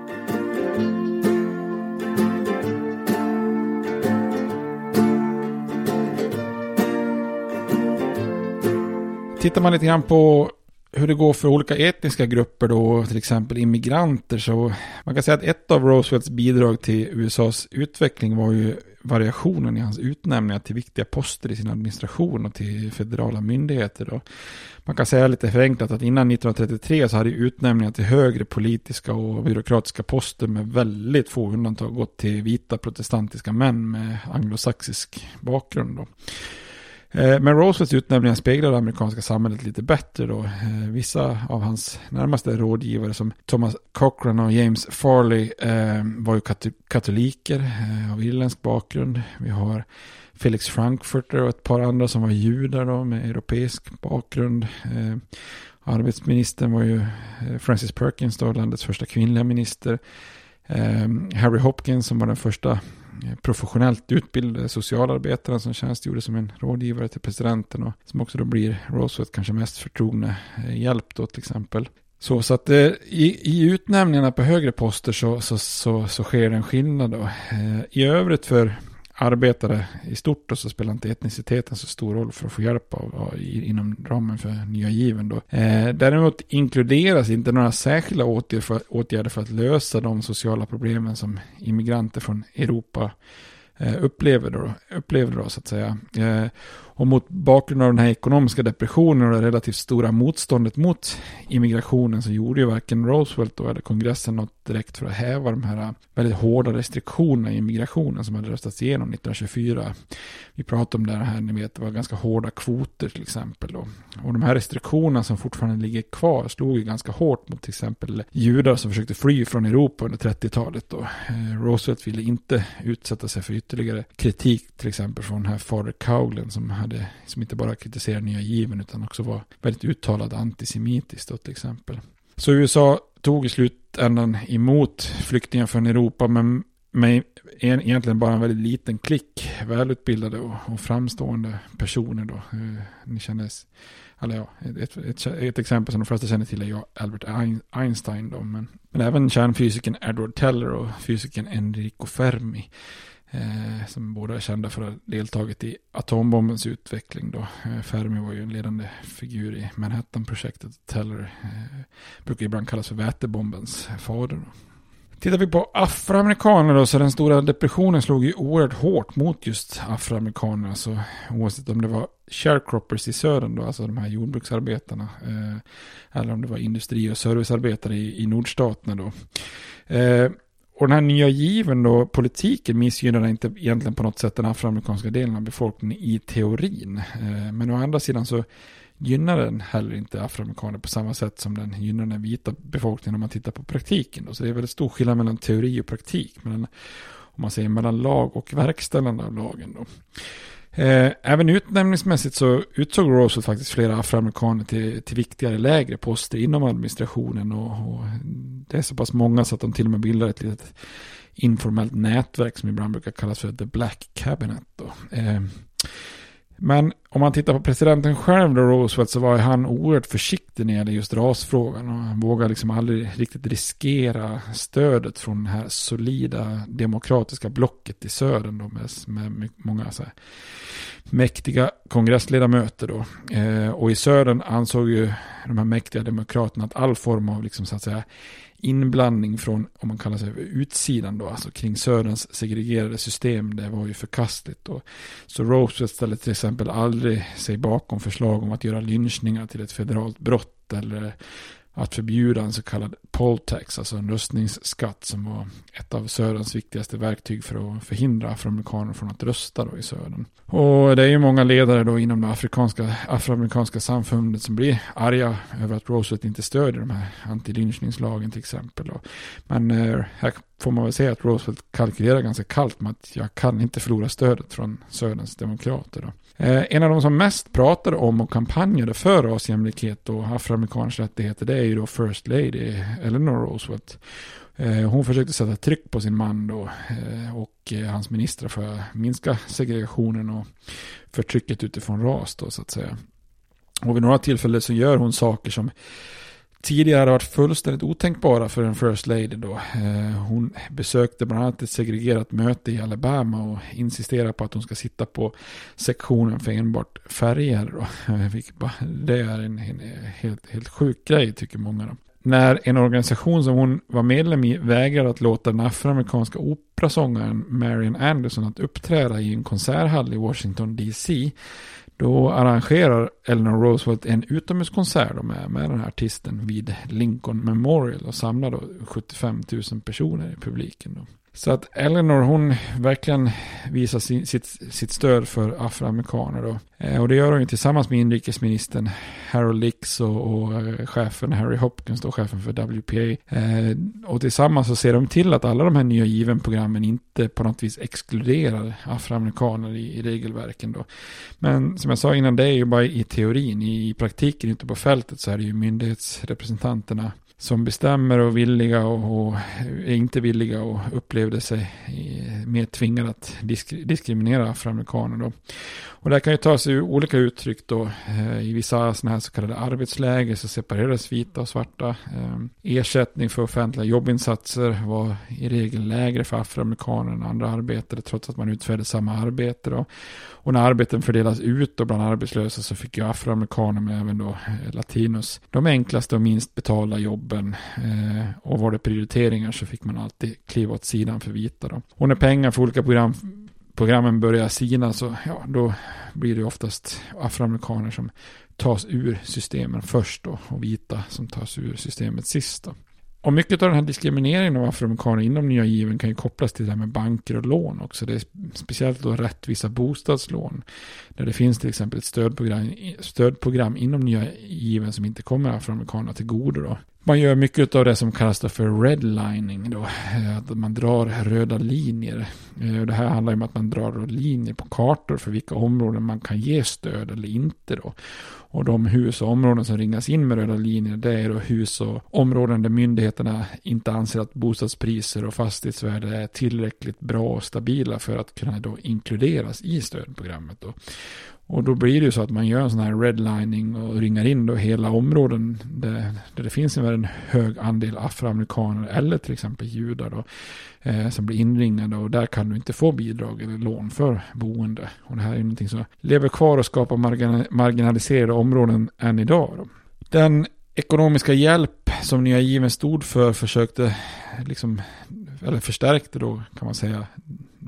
Tittar man lite grann på hur det går för olika etniska grupper då, till exempel immigranter, så man kan säga att ett av Roosevelts bidrag till USAs utveckling var ju variationen i hans utnämningar till viktiga poster i sin administration och till federala myndigheter. Då. Man kan säga lite förenklat att innan 1933 så hade utnämningar till högre politiska och byråkratiska poster med väldigt få undantag gått till vita protestantiska män med anglosaxisk bakgrund. Då. Eh, men Roosevelts utnämningar speglar det amerikanska samhället lite bättre då. Eh, vissa av hans närmaste rådgivare som Thomas Cochran och James Farley eh, var ju katoliker av irländsk bakgrund. Vi har Felix Frankfurter och ett par andra som var judar då med europeisk bakgrund. Arbetsministern var ju Francis Perkins då, landets första kvinnliga minister. Harry Hopkins som var den första Eh, professionellt utbildade socialarbetaren som tjänstgjorde som en rådgivare till presidenten och som också då blir Roosevelt kanske mest förtrogna eh, hjälp då till exempel. Så, så att eh, i, i utnämningarna på högre poster så, så, så, så sker en skillnad då. Eh, I övrigt för arbetare i stort och så spelar inte etniciteten så stor roll för att få hjälp av, av inom ramen för nya given då. Eh, däremot inkluderas inte några särskilda åtgärder för, åtgärder för att lösa de sociala problemen som immigranter från Europa eh, upplever, då, upplever då så att säga. Eh, och mot bakgrund av den här ekonomiska depressionen och det relativt stora motståndet mot immigrationen så gjorde ju varken Roosevelt eller kongressen något direkt för att häva de här äh, väldigt hårda restriktionerna i immigrationen som hade röstats igenom 1924. Vi pratade om det här, ni vet, det var ganska hårda kvoter till exempel. Då. Och de här restriktionerna som fortfarande ligger kvar slog ju ganska hårt mot till exempel judar som försökte fly från Europa under 30-talet. Då. Eh, Roosevelt ville inte utsätta sig för ytterligare kritik till exempel från den här Fader Cowlin som hade, som inte bara kritiserade nya given utan också var väldigt uttalad antisemitisk då till exempel. Så USA tog i slutändan emot flyktingar från Europa men med egentligen bara en väldigt liten klick välutbildade och, och framstående personer då. Eh, ni kändes, eller ja, ett, ett, ett, exempel som de flesta känner till är Albert Einstein då, men, men även kärnfysikern Edward Teller och fysikern Enrico Fermi Eh, som båda är kända för att ha deltagit i atombombens utveckling. Då. Eh, Fermi var ju en ledande figur i Manhattan-projektet. Teller eh, brukar ibland kallas för vätebombens fader. Då. Tittar vi på afroamerikaner då, så den stora depressionen slog ju oerhört hårt mot just afroamerikaner. Alltså, oavsett om det var sharecroppers i södern då, alltså de här jordbruksarbetarna. Eh, eller om det var industri och servicearbetare i, i nordstaterna då. Eh, och den här nya given då, politiken missgynnar inte egentligen på något sätt den afroamerikanska delen av befolkningen i teorin. Eh, men å andra sidan så gynnar den heller inte afroamerikaner på samma sätt som den gynnar den vita befolkningen om man tittar på praktiken. Då. Så det är väldigt stor skillnad mellan teori och praktik. Mellan, om man säger mellan lag och verkställande av lagen. Då. Eh, även utnämningsmässigt så utsåg Roosevelt faktiskt flera afroamerikaner till, till viktigare lägre poster inom administrationen. Och, och, det är så pass många så att de till och med bildar ett litet informellt nätverk som ibland brukar kallas för The Black Cabinet. Då. Eh, Men om man tittar på presidenten själv då, Roosevelt, så var han oerhört försiktig när det gäller just rasfrågan. Och han vågade liksom aldrig riktigt riskera stödet från det här solida demokratiska blocket i södern då, med, med många så här, mäktiga kongressledamöter då. Eh, och i södern ansåg ju de här mäktiga demokraterna att all form av liksom så att säga inblandning från, om man kallar sig utsidan då, alltså kring Söderns segregerade system, det var ju förkastligt. Och, så Roosevelt ställde till exempel aldrig sig bakom förslag om att göra lynchningar till ett federalt brott eller att förbjuda en så kallad poll tax, alltså en röstningsskatt som var ett av Söderns viktigaste verktyg för att förhindra afroamerikaner från att rösta då i Södern. Och det är ju många ledare då inom det afrikanska, afroamerikanska samfundet som blir arga över att Roosevelt inte stödjer de här antilynchningslagen till exempel. Då. Men eh, här får man väl säga att Roosevelt kalkylerar ganska kallt med att jag kan inte förlora stödet från Söderns demokrater. Då. Eh, en av de som mest pratade om och kampanjade för rasjämlikhet och afroamerikaners rättigheter det är ju då First Lady Eleanor Roosevelt. Eh, hon försökte sätta tryck på sin man då eh, och eh, hans ministrar för att minska segregationen och förtrycket utifrån ras då så att säga. Och vid några tillfällen så gör hon saker som tidigare hade varit fullständigt otänkbara för en First Lady då. Eh, hon besökte bland annat ett segregerat möte i Alabama och insisterade på att hon ska sitta på sektionen för enbart färger. Då. [LAUGHS] Det är en, en helt, helt sjuk grej tycker många. Då. När en organisation som hon var medlem i vägrade att låta den afroamerikanska operasångaren Marian Anderson att uppträda i en konserthall i Washington DC då arrangerar Eleanor Roosevelt en utomhuskonsert med, med den här artisten vid Lincoln Memorial och samlar då 75 000 personer i publiken. Då. Så att Eleanor hon verkligen visar sin, sitt, sitt stöd för afroamerikaner. Då. Eh, och det gör hon ju tillsammans med inrikesministern Harold Lix och, och eh, chefen Harry Hopkins, då, chefen för WPA. Eh, och tillsammans så ser de till att alla de här nya given-programmen inte på något vis exkluderar afroamerikaner i, i regelverken. Då. Men som jag sa innan, det är ju bara i teorin. I, i praktiken, inte på fältet, så är det ju myndighetsrepresentanterna som bestämmer och villiga och, och eh, är inte villiga och upplevde sig eh, mer tvingade att disk, diskriminera afroamerikaner. Då. Och det kan ju ta sig olika uttryck då. Eh, I vissa sådana här så kallade arbetsläger så separerades vita och svarta. Eh, ersättning för offentliga jobbinsatser var i regel lägre för afroamerikaner än andra arbetare trots att man utförde samma arbete. Då. Och när arbeten fördelas ut då bland arbetslösa så fick ju afroamerikaner men även då eh, latinos de enklaste och minst betalda jobben. Och var det prioriteringar så fick man alltid kliva åt sidan för vita då. Och när pengar för olika program programmen börjar sina så ja, då blir det oftast afroamerikaner som tas ur systemen först då och vita som tas ur systemet sist då. Och mycket av den här diskrimineringen av afroamerikaner inom nya given kan ju kopplas till det här med banker och lån också. Det är speciellt då rättvisa bostadslån. Där det finns till exempel ett stödprogram, stödprogram inom nya given som inte kommer afroamerikanerna till godo. Då. Man gör mycket av det som kallas för redlining då. Att man drar röda linjer. Eh, det här handlar om att man drar linjer på kartor för vilka områden man kan ge stöd eller inte då. Och de hus och områden som ringas in med röda linjer det är då hus och områden där myndigheterna inte anser att bostadspriser och fastighetsvärde är tillräckligt bra och stabila för att kunna då inkluderas i stödprogrammet. Då. Och då blir det ju så att man gör en sån här redlining och ringar in då hela områden där, där det finns en väldigt hög andel afroamerikaner eller till exempel judar då, eh, som blir inringade och där kan du inte få bidrag eller lån för boende. Och det här är ju någonting som lever kvar och skapar marginaliserade områden än idag. Då. Den ekonomiska hjälp som Nya Given stod för försökte liksom, eller förstärkte då kan man säga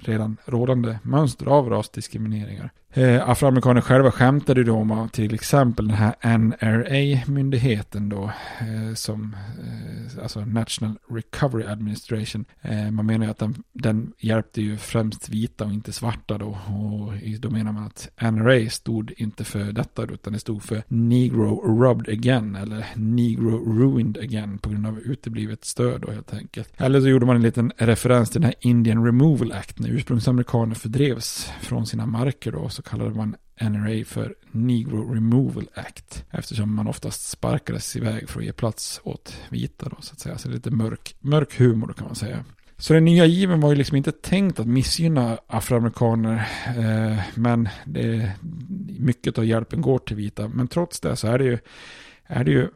redan rådande mönster av rasdiskrimineringar. Eh, afroamerikaner själva skämtade då om till exempel den här NRA-myndigheten då, eh, som, eh, alltså National Recovery Administration. Eh, man menar ju att den, den hjälpte ju främst vita och inte svarta då, och då menar man att NRA stod inte för detta utan det stod för Negro Robbed Again, eller Negro Ruined Again på grund av uteblivet stöd då helt enkelt. Eller så gjorde man en liten referens till den här Indian Removal Act, när ursprungsamerikaner fördrevs från sina marker då, så kallade man NRA för Negro Removal Act. Eftersom man oftast sparkades iväg för att ge plats åt vita då, så att säga. Så det är lite mörk, mörk humor kan man säga. Så den nya given var ju liksom inte tänkt att missgynna afroamerikaner. Eh, men det, mycket av hjälpen går till vita. Men trots det så är det ju, är det ju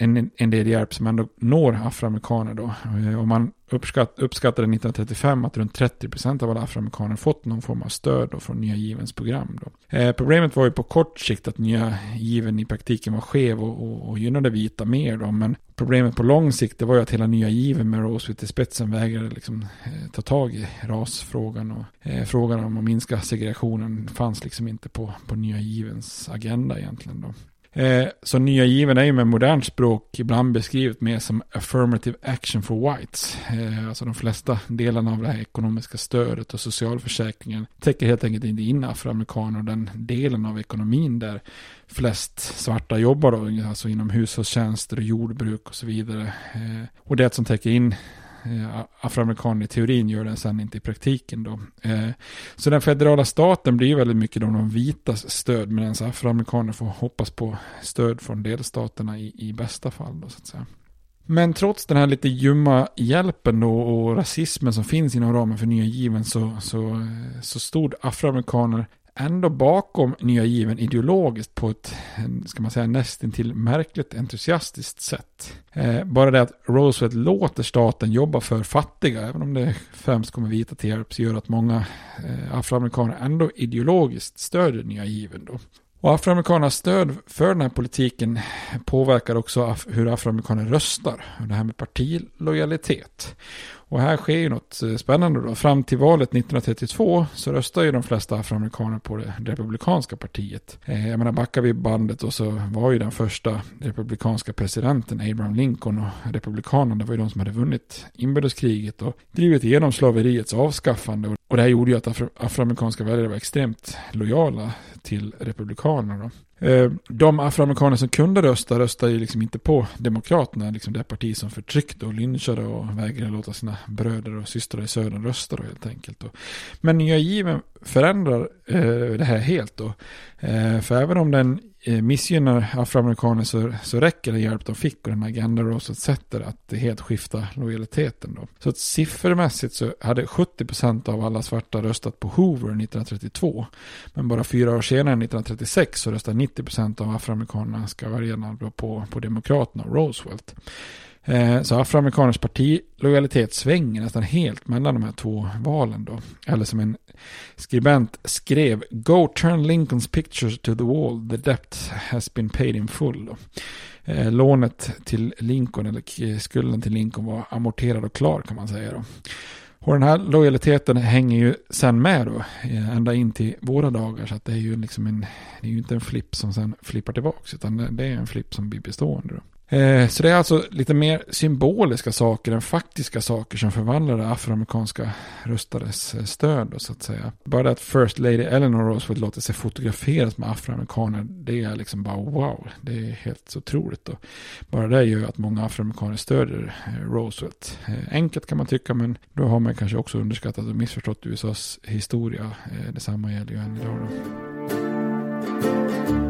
en en, del hjälp som ändå når afroamerikaner då. Eh, och man uppskatt, uppskattade 1935 att runt 30% av alla afroamerikaner fått någon form av stöd då från Nya Givens program. Då. Eh, problemet var ju på kort sikt att Nya Given i praktiken var skev och, och, och gynnade vita mer då. Men problemet på lång sikt det var ju att hela Nya Given med Roosevelt i spetsen vägrade liksom, eh, ta tag i rasfrågan. Och eh, frågan om att minska segregationen fanns liksom inte på, på Nya Givens agenda egentligen då. Eh, så nya given är ju med modernt språk ibland beskrivet mer som affirmative action for whites. Eh, alltså de flesta delarna av det här ekonomiska stödet och socialförsäkringen täcker helt enkelt inte in afroamerikaner och den delen av ekonomin där flest svarta jobbar då, alltså inom hushållstjänster och jordbruk och så vidare. Eh, och det som täcker in Eh, afroamerikaner i teorin gör den sen inte i praktiken då. Eh, så den federala staten blir väldigt mycket de vitas stöd medan afroamerikaner får hoppas på stöd från delstaterna i, i bästa fall då så att säga. Men trots den här lite ljumma hjälpen då och rasismen som finns inom ramen för nya given så, så, eh, så stod afroamerikaner ändå bakom nya given ideologiskt på ett, ska man säga, nästintill märkligt entusiastiskt sätt. Eh, bara det att Roosevelt låter staten jobba för fattiga, även om det främst kommer vita till hjälp, så gör att många eh, afroamerikaner ändå ideologiskt stöder nya given då. Och afroamerikanernas stöd för den här politiken påverkar också hur afroamerikaner röstar. Det här med partilojalitet. Och här sker ju något eh, spännande då. Fram till valet 1932 så röstar ju de flesta afroamerikaner på det republikanska partiet. Eh, jag menar backar vi bandet och så var ju den första republikanska presidenten Abraham Lincoln och republikanerna var ju de som hade vunnit inbördeskriget och drivit igenom slaveriets avskaffande. Och det här gjorde ju att afro afroamerikanska väljare var extremt lojala till republikanerna. Då. Eh, de afroamerikaner som kunde rösta röstade ju liksom inte på Demokraterna, liksom det parti som förtryckte och lynchade och vägrade låta sina bröder och systrar i södern rösta då helt enkelt. Men nya given förändrar eh, det här helt då. Eh, för även om den Eh, missgynnar afroamerikaner så, så räcker det hjälp de fick och den agenda Rose sätter att helt skifta lojaliteten. Då. Så att siffermässigt så hade 70% av alla svarta röstat på Hoover 1932. Men bara fyra år senare, 1936, så röstade 90% av afroamerikanerna ska vara på, på Demokraterna och Roosevelt. Eh, så afroamerikaners partilojalitet svänger nästan helt mellan de här två valen då. Eller som en skribent skrev Go turn Lincolns pictures to the wall, the debt has been paid in full. Då. Eh, lånet till Lincoln, eller skulden till Lincoln var amorterad och klar kan man säga då. Och den här lojaliteten hänger ju sen med då, eh, ända in till våra dagar. Så att det är ju liksom en, det är ju inte en flipp som sen flippar tillbaka, utan det är en flipp som blir bestående. Då. Eh, så det är alltså lite mer symboliska saker än faktiska saker som förvandlar det afroamerikanska röstares eh, stöd. stöd. så att säga. Bara det att First Lady Eleanor Roosevelt låter sig fotograferas med afroamerikaner, det är liksom bara wow. Det är helt otroligt. Då. Bara det gör att många afroamerikaner stöder eh, Roosevelt. Enkelt kan man tycka, men då har man kanske också underskattat och missförstått USAs historia. Detsamma gäller ju än idag. Då.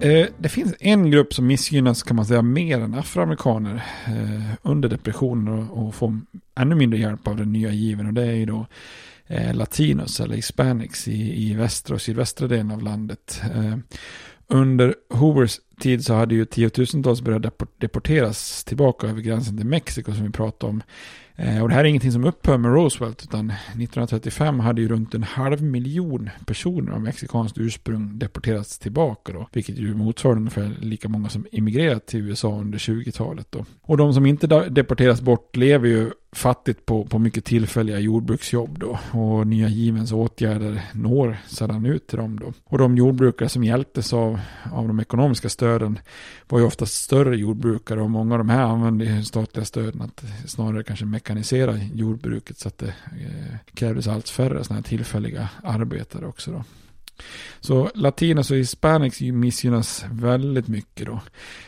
Eh, det finns en grupp som missgynnas kan man säga mer än afroamerikaner eh, under depressionen och, får ännu mindre hjälp av den nya given och det är ju då eh, latinos eller hispanics i, i västra och sydvästra delen av landet. Under Hoovers tid så hade ju tiotusentals börjat deporteras tillbaka över gränsen till Mexiko som vi pratade om. Eh, och det här är ingenting som upphör med Roosevelt utan 1935 hade ju runt en halv miljon personer av mexikanskt ursprung deporterats tillbaka då. Vilket ju motsvarar ungefär lika många som immigrerat till USA under 20-talet då. Och de som inte deporteras bort lever ju fattigt på, på mycket tillfälliga jordbruksjobb då. Och nya givens åtgärder når sedan ut till dem då. Och de jordbrukare som hjälptes av, av de ekonomiska stöden var ju oftast större jordbrukare och många av de här använde statliga stöden att snarare kanske mekanisera jordbruket så att det eh, krävdes allt färre sådana här tillfälliga arbetare också då. Så latinos och hispanics missgynnas väldigt mycket då.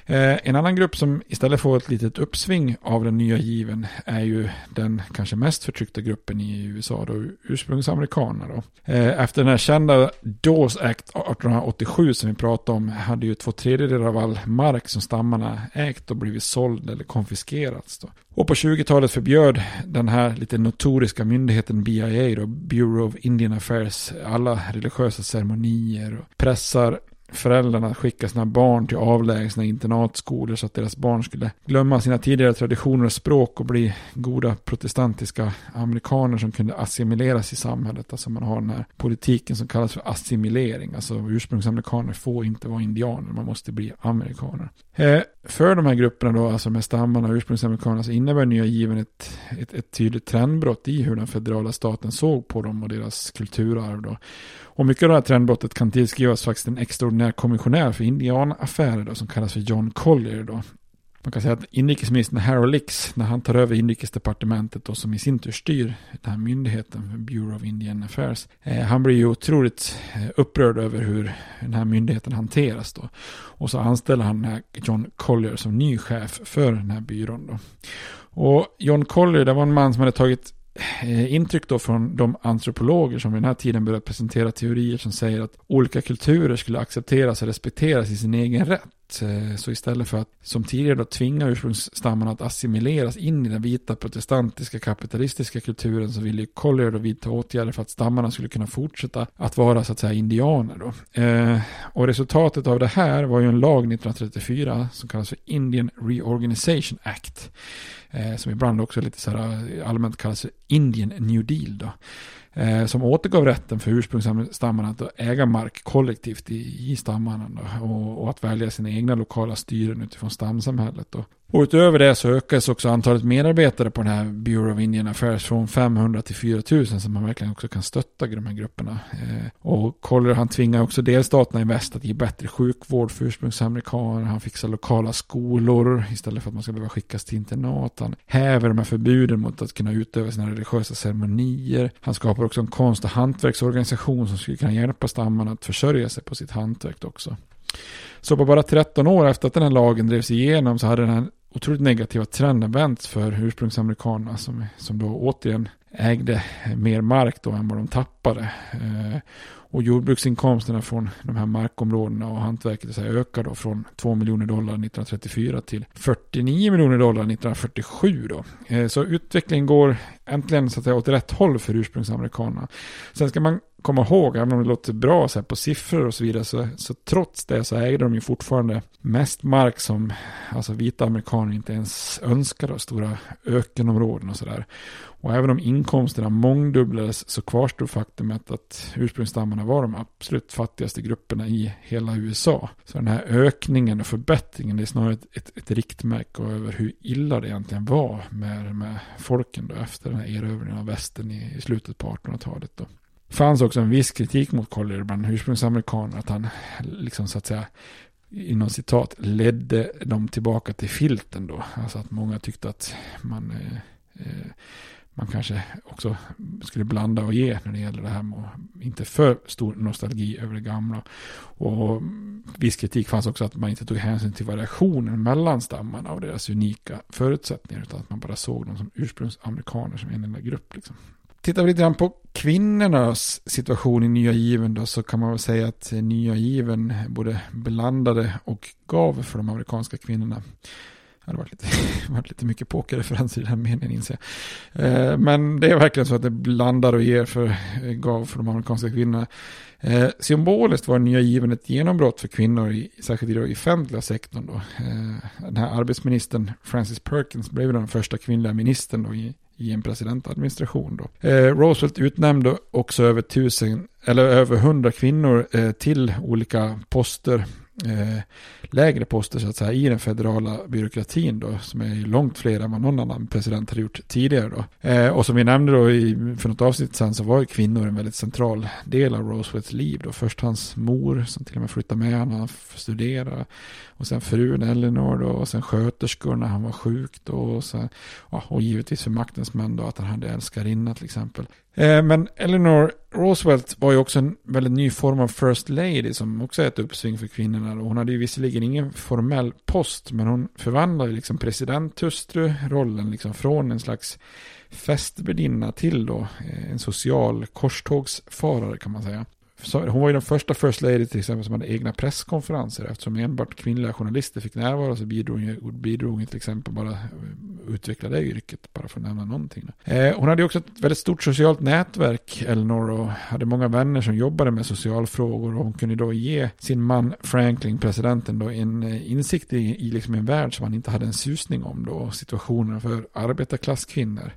Eh, en annan grupp som istället får ett litet uppsving av den nya given är ju den kanske mest förtryckta gruppen i USA då, ursprungsamerikanerna då. Eh, efter den här kända Dawes Act 1887 som vi pratade om hade ju två tredjedelar av all mark som stammarna ägt och blivit såld eller konfiskerats då. Och på 20-talet förbjöd den här lite notoriska myndigheten BIA, då, Bureau of Indian Affairs, alla religiösa ceremonier och pressar föräldrarna skicka sina barn till avlägsna internatskolor så att deras barn skulle glömma sina tidigare traditioner och språk och bli goda protestantiska amerikaner som kunde assimileras i samhället. Alltså man har den här politiken som kallas för assimilering. Alltså ursprungsamerikaner får inte vara indianer, man måste bli amerikaner. Eh, för de här grupperna då, alltså med stammarna och ursprungsamerikanerna, så innebär nya given ett, ett, ett tydligt trendbrott i hur den federala staten såg på dem och deras kulturarv då. Och mycket av det här trendbrottet kan tillskrivas faktiskt en extraordinär kommissionär för indianaffärer då, som kallas för John Collier då. Man kan säga att inrikesministern Harold Lix, när han tar över inrikesdepartementet och som i sin tur styr den här myndigheten, Bureau of Indian Affairs, eh, han blir ju otroligt eh, upprörd över hur den här myndigheten hanteras då. Och så anställer han den här John Collier som ny chef för den här byrån då. Och John Collier, det var en man som hade tagit Eh, intryck då från de antropologer som vid den här tiden börjat presentera teorier som säger att olika kulturer skulle accepteras och respekteras i sin egen rätt. Eh, så istället för att som tidigare då tvinga ursprungsstammarna att assimileras in i den vita protestantiska kapitalistiska kulturen så ville Collier då vidta åtgärder för att stammarna skulle kunna fortsätta att vara så att säga indianer då. Eh, och resultatet av det här var ju en lag 1934 som kallas för Indian Reorganization Act eh, som ibland också lite så här eh, allmänt kallas Indian New Deal då. Eh, som återgav rätten för ursprungsstammarna att äga mark kollektivt i, i stammarna då, och, och, att välja sina egna lokala styren utifrån stamsamhället. Då. Och utöver det så ökades också antalet medarbetare på den här Bureau of Indian Affairs från 500 till 4000 så man verkligen också kan stötta de här grupperna. Eh, och Collier han tvingar också delstaterna i väst att ge bättre sjukvård för ursprungsamerikaner. Han fixar lokala skolor istället för att man ska behöva skickas till internat. Han häver de här förbuden mot att kunna utöva sina religiösa ceremonier. Han skapar också en konst och hantverksorganisation som skulle kunna hjälpa stammarna att försörja sig på sitt hantverk också. Så på bara 13 år efter att den här lagen drevs igenom så hade den här otroligt negativa trenden vänts för ursprungsamerikanerna som, som då återigen ägde mer mark då än vad de tappade. Eh, och jordbruksinkomsterna från de här markområdena och hantverket så ökar då från 2 miljoner dollar 1934 till 49 miljoner dollar 1947 då. Eh, så utvecklingen går äntligen så att säga åt rätt håll för ursprungsamerikanerna. Sen ska man komma ihåg, även om det låter bra så här, på siffror och så vidare, så, så trots det så ägde de ju fortfarande mest mark som alltså vita amerikaner inte ens önskade, stora ökenområden och sådär. Och även om inkomsterna mångdubblades så kvarstod faktumet att ursprungsstammarna var de absolut fattigaste grupperna i hela USA. Så den här ökningen och förbättringen det är snarare ett, ett, ett riktmärke över hur illa det egentligen var med, med folken då efter den här erövringen av västern i, i slutet på 1800-talet. Då fanns också en viss kritik mot Collier bland ursprungsamerikaner. Att han liksom så att säga inom citat ledde dem tillbaka till filten då. Alltså att många tyckte att man, eh, eh man kanske också skulle blanda och ge när det gäller det här med inte för stor nostalgi över det gamla. Och viss kritik fanns också att man inte tog hänsyn till variationen mellan stammarna och deras unika förutsättningar utan att man bara såg dem som ursprungsamerikaner som en enda grupp. Liksom. Tittar vi lite grann på kvinnornas situation i Nya Given då så kan man väl säga att Nya Given både blandade och gav för de amerikanska kvinnorna. det har varit lite, [LAUGHS] varit lite mycket pokerreferenser i den här meningen inser jag. Eh, men det är verkligen så att det blandar och ger för, eh, gav för de amerikanska kvinnorna. Eh, symboliskt var den nya given ett genombrott för kvinnor, i, särskilt i den offentliga sektorn. Då. Den här arbetsministern Francis Perkins blev den första kvinnliga ministern då, i, i en presidentadministration. Då. Eh, Roosevelt utnämnde också över tusen, eller över hundra kvinnor eh, till olika poster eh, lägre poster så att säga i den federala byråkratin då, som är långt fler än vad någon annan president har gjort tidigare då. Eh, och som vi nämnde då i, för något avsnitt sen så var ju kvinnor en väldigt central del av Roosevelts liv då. Först hans mor som till och med flyttade med honom han studerade och sen frun Eleanor då och sen sköterskor när han var sjuk då och, sen, ja, och givetvis för maktens män då att han hade älskarinna till exempel. Eh, men Eleanor Roosevelt var ju också en väldigt ny form av First Lady som också är ett uppsving för kvinnorna. Hon hade ju visserligen ingen formell post men hon förvandlade liksom presidenthustru-rollen liksom från en slags festvärdinna till då eh, en social korstågsfarare kan man säga hon var ju den första First Lady till exempel som hade egna presskonferenser. Eftersom enbart kvinnliga journalister fick närvara så bidrog, bidrog hon till exempel bara utveckla det yrket. Bara för att nämna någonting. Eh, hon hade ju också ett väldigt stort socialt nätverk, Eleanor, och hade många vänner som jobbade med socialfrågor. Och hon kunde då ge sin man Franklin, presidenten, då en eh, insikt i, i liksom en värld som han inte hade en susning om då. Situationen för arbetarklasskvinnor.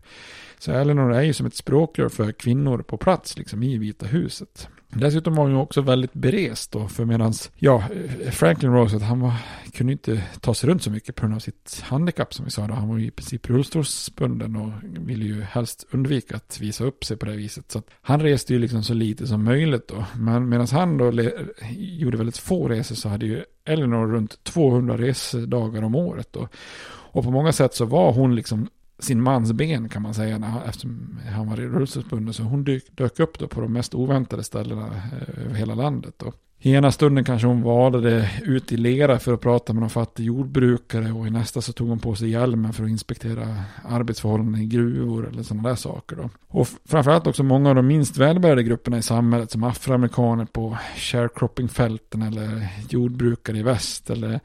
Så Eleanor är ju som ett språkrör för kvinnor på plats liksom i Vita huset. Dessutom var hon också väldigt berest då, för medans, ja, Franklin Roosevelt, han var, kunde inte ta sig runt så mycket på grund av sitt handikapp som vi sa då. Han var ju i princip rullstolsbunden och ville ju helst undvika att visa upp sig på det viset. Så att han reste ju liksom så lite som möjligt då. Men medan han då gjorde väldigt få resor så hade ju Eleanor runt 200 resedagar om året då. Och på många sätt så var hon liksom sin mans ben kan man säga när, eftersom han var rullstolsbunden. Så hon dök, dök upp då på de mest oväntade ställena eh, över hela landet. Då. I ena stunden kanske hon valde ut i lera för att prata med någon fattig jordbrukare och i nästa så tog hon på sig hjälmen för att inspektera arbetsförhållanden i gruvor eller sådana där saker. Då. Och framförallt också många av de minst välbärgade grupperna i samhället som afroamerikaner på sharecroppingfälten eller jordbrukare i väst eller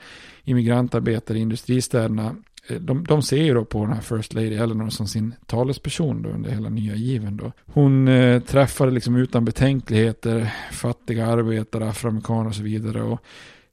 immigrantarbetare i industristäderna Eh, de, de ser ju då på den här First Lady Eleanor som sin talesperson då under hela nya given då. Hon eh, träffade liksom utan betänkligheter fattiga arbetare, afroamerikaner och så vidare. Och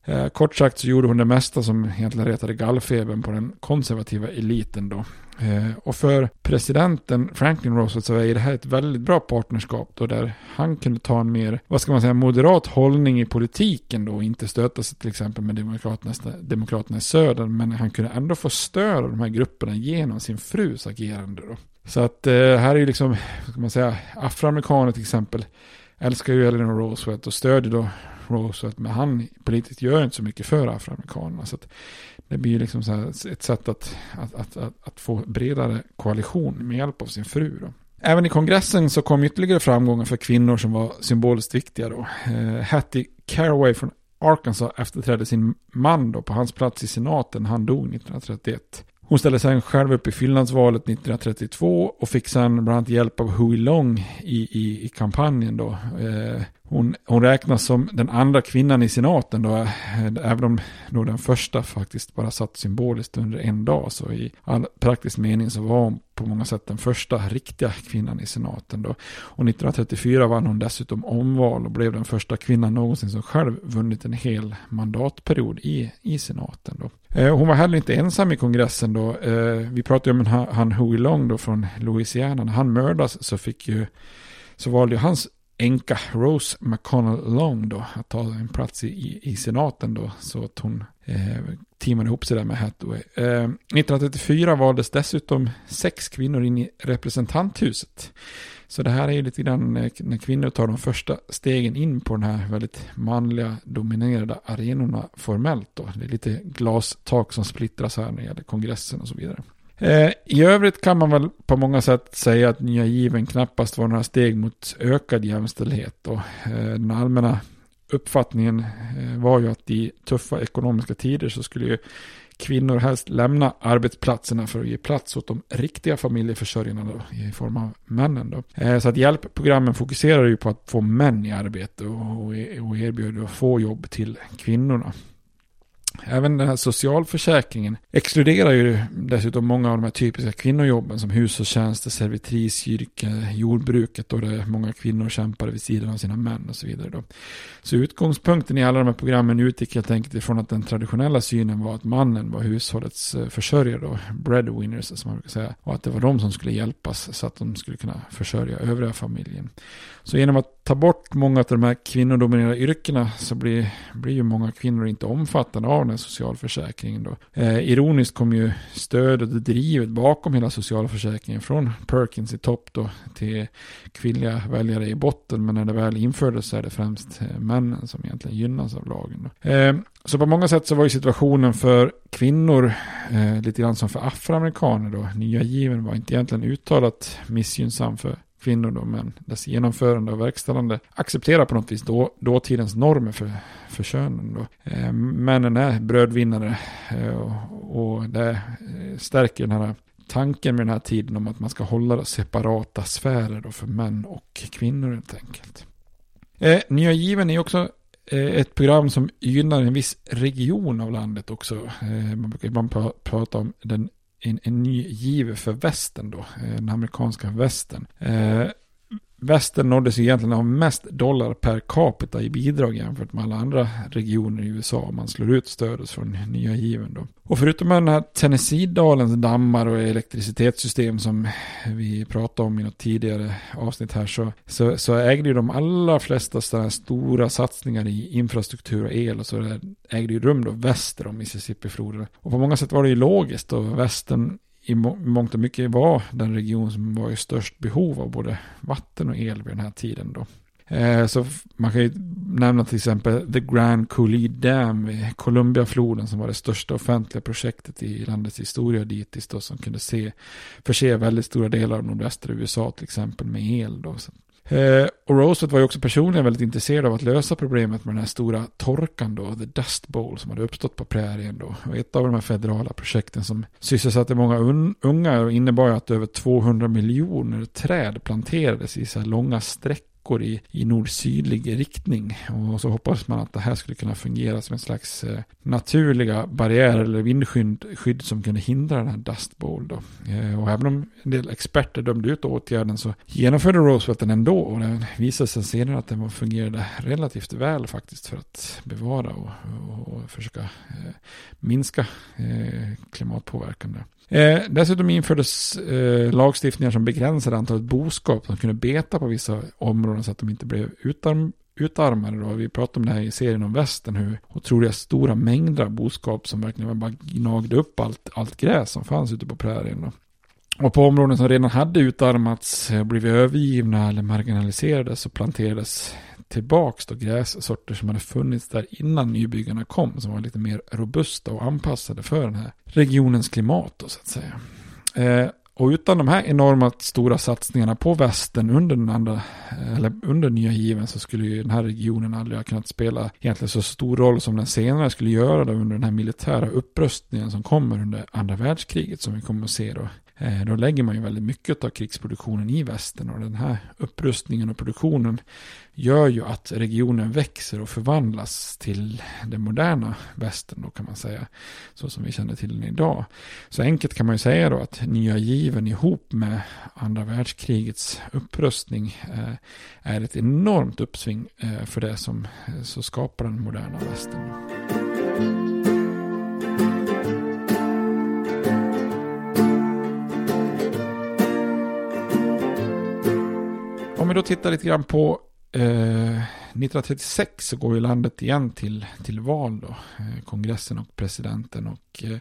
Eh, kort sagt så gjorde hon det mesta som egentligen retade gallfebern på den konservativa eliten då. Eh, och för presidenten Franklin Roosevelt så är det här ett väldigt bra partnerskap då där han kunde ta en mer, vad ska man säga, moderat hållning i politiken då och inte stöta sig till exempel med demokraterna, demokraterna i söder men han kunde ändå få stöd av de här grupperna genom sin frus agerande då. Så att eh, här är ju liksom, vad ska man säga, afroamerikaner till exempel älskar ju Eleanor Roosevelt och stödjer då Roosevelt, men han politiskt gör inte så mycket för afroamerikanerna. Så det blir liksom så ett sätt att, att, att, att, att få bredare koalition med hjälp av sin fru. Då. Även i kongressen så kom ytterligare framgångar för kvinnor som var symboliskt viktiga. Då. Eh, Hattie Caraway från Arkansas efterträdde sin man då på hans plats i senaten. Han dog 1931. Hon ställde sen själv upp i Finlandsvalet 1932 och fick sen bland annat hjälp av Huey Long i, i, i kampanjen då. Eh, hon, hon räknas som den andra kvinnan i senaten då, eh, även om då den första faktiskt bara satt symboliskt under en dag. Så i all praktisk mening så var hon på många sätt den första riktiga kvinnan i senaten då. Och 1934 vann hon dessutom omval och blev den första kvinnan någonsin som själv vunnit en hel mandatperiod i, i senaten då. Eh, hon var heller inte ensam i kongressen då. Eh, vi pratade om han, han Huey Long då från Louisiana. När han mördas så fick ju så valde ju hans änka Rose McConnell Long då att ta en plats i, i senaten då så att hon eh, teamade ihop sig där med Hathaway. Eh, 1934 valdes dessutom sex kvinnor in i representanthuset. Så det här är ju lite grann när kvinnor tar de första stegen in på den här väldigt manliga dominerade arenorna formellt då. Det är lite glastak som splittras här när det gäller kongressen och så vidare. Eh, I övrigt kan man väl på många sätt säga att nya given knappast var några steg mot ökad jämställdhet. Och eh, den allmänna uppfattningen eh, var ju att i tuffa ekonomiska tider så skulle ju kvinnor helst lämna arbetsplatserna för att ge plats åt de riktiga familjeförsörjarna då, i form av männen. Då. Så att hjälpprogrammen fokuserar ju på att få män i arbete och, och erbjuder få jobb till kvinnorna. Även den här socialförsäkringen exkluderar ju dessutom många av de här typiska kvinnojobben som hushållstjänster, servitrisyrke, jordbruket och där många kvinnor kämpar vid sidan av sina män och så vidare. Då. Så utgångspunkten i alla de här programmen utgick helt enkelt ifrån att den traditionella synen var att mannen var hushållets eh, försörjare, då, breadwinners som man brukar säga, och att det var de som skulle hjälpas så att de skulle kunna försörja övriga familjen. Så genom att ta bort många av de här kvinnodominerade yrkena så blir, blir ju många kvinnor inte omfattande av den socialförsäkringen. Då. Eh, ironiskt kom ju stödet och drivet bakom hela socialförsäkringen från Perkins i topp då till kvinnliga väljare i botten. Men när det väl infördes så är det främst eh, männen som egentligen gynnas av lagen. Då. Eh, så på många sätt så var ju situationen för kvinnor eh, lite grann som för afroamerikaner då. Nya given var inte egentligen uttalat missgynnsam för kvinnor då, men dess genomförande och verkställande accepterar på något vis då, dåtidens normer för, för könen. Då. Eh, männen är brödvinnare eh, och, och det eh, stärker den här tanken med den här tiden om att man ska hålla separata sfärer då för män och kvinnor helt enkelt. Eh, Nya given är också eh, ett program som gynnar en viss region av landet också. Eh, man brukar ibland prata om den en, en ny giv för västen då, eh, den amerikanska västen. Eh, västern nåddes egentligen av mest dollar per capita i bidrag jämfört med alla andra regioner i USA om man slår ut stödet från nya given då. Och förutom den här Tennessee-dalens dammar och elektricitetssystem som vi pratade om i något tidigare avsnitt här så, så, så ägde ju de allra flesta sådana stora satsningar i infrastruktur och el och så där ägde ju rum då väster om Mississippi-floden. Och på många sätt var det ju logiskt och västern i mångt och mycket var den region som var i störst behov av både vatten och el vid den här tiden då. Eh, så man kan ju nämna till exempel The Grand Coulee Dam vid Columbiafloden som var det största offentliga projektet i landets historia dittills då som kunde se, förse väldigt stora delar av nordvästra USA till exempel med el då. Så Eh, och Roosevelt var ju också personligen väldigt intresserad av att lösa problemet med den här stora torkan då, the dust bowl som hade uppstått på prärien då. Och ett av de här federala projekten som sysselsatte många un unga innebar att över 200 miljoner träd planterades i så här långa sträck veckor i, i nord-sydlig riktning. Och så hoppas man att det här skulle kunna fungera som en slags eh, naturliga barriärer eller vindskydd som kunde hindra den här Dust Bowl. Då. Eh, och även om en del experter dömde ut åtgärden så genomförde Roosevelt den ändå. Och det visade sig senare att den fungerade relativt väl faktiskt för att bevara och, och, och försöka eh, minska eh, klimatpåverkan. Där. Eh, dessutom infördes eh, lagstiftningar som begränsade antalet boskap som kunde beta på vissa områden så att de inte blev utarm utarmade. Då. Vi pratade om det här i serien om västern, hur otroliga stora mängder av boskap som verkligen bara gnagde upp allt, allt gräs som fanns ute på prärien. Då. Och på områden som redan hade utarmats, eh, blivit övergivna eller marginaliserade så planterades tillbaks då grässorter som hade funnits där innan nybyggarna kom, som var lite mer robusta och anpassade för den här regionens klimat då, så att säga. Eh, och utan de här enorma stora satsningarna på västen under den andra, eller under nya given så skulle ju den här regionen aldrig ha kunnat spela egentligen så stor roll som den senare skulle göra då under den här militära upprustningen som kommer under andra världskriget som vi kommer att se då Eh, då lägger man ju väldigt mycket av krigsproduktionen i västern och den här upprustningen och produktionen gör ju att regionen växer och förvandlas till den moderna västern då kan man säga. Så som vi känner till den idag. Så enkelt kan man ju säga då att nya given ihop med andra världskrigets upprustning eh, är ett enormt uppsving eh, för det som så skapar den moderna västern. Vi då tittar lite grann på eh, 1936 så går ju landet igen till, till val då. Eh, kongressen och presidenten. Och eh,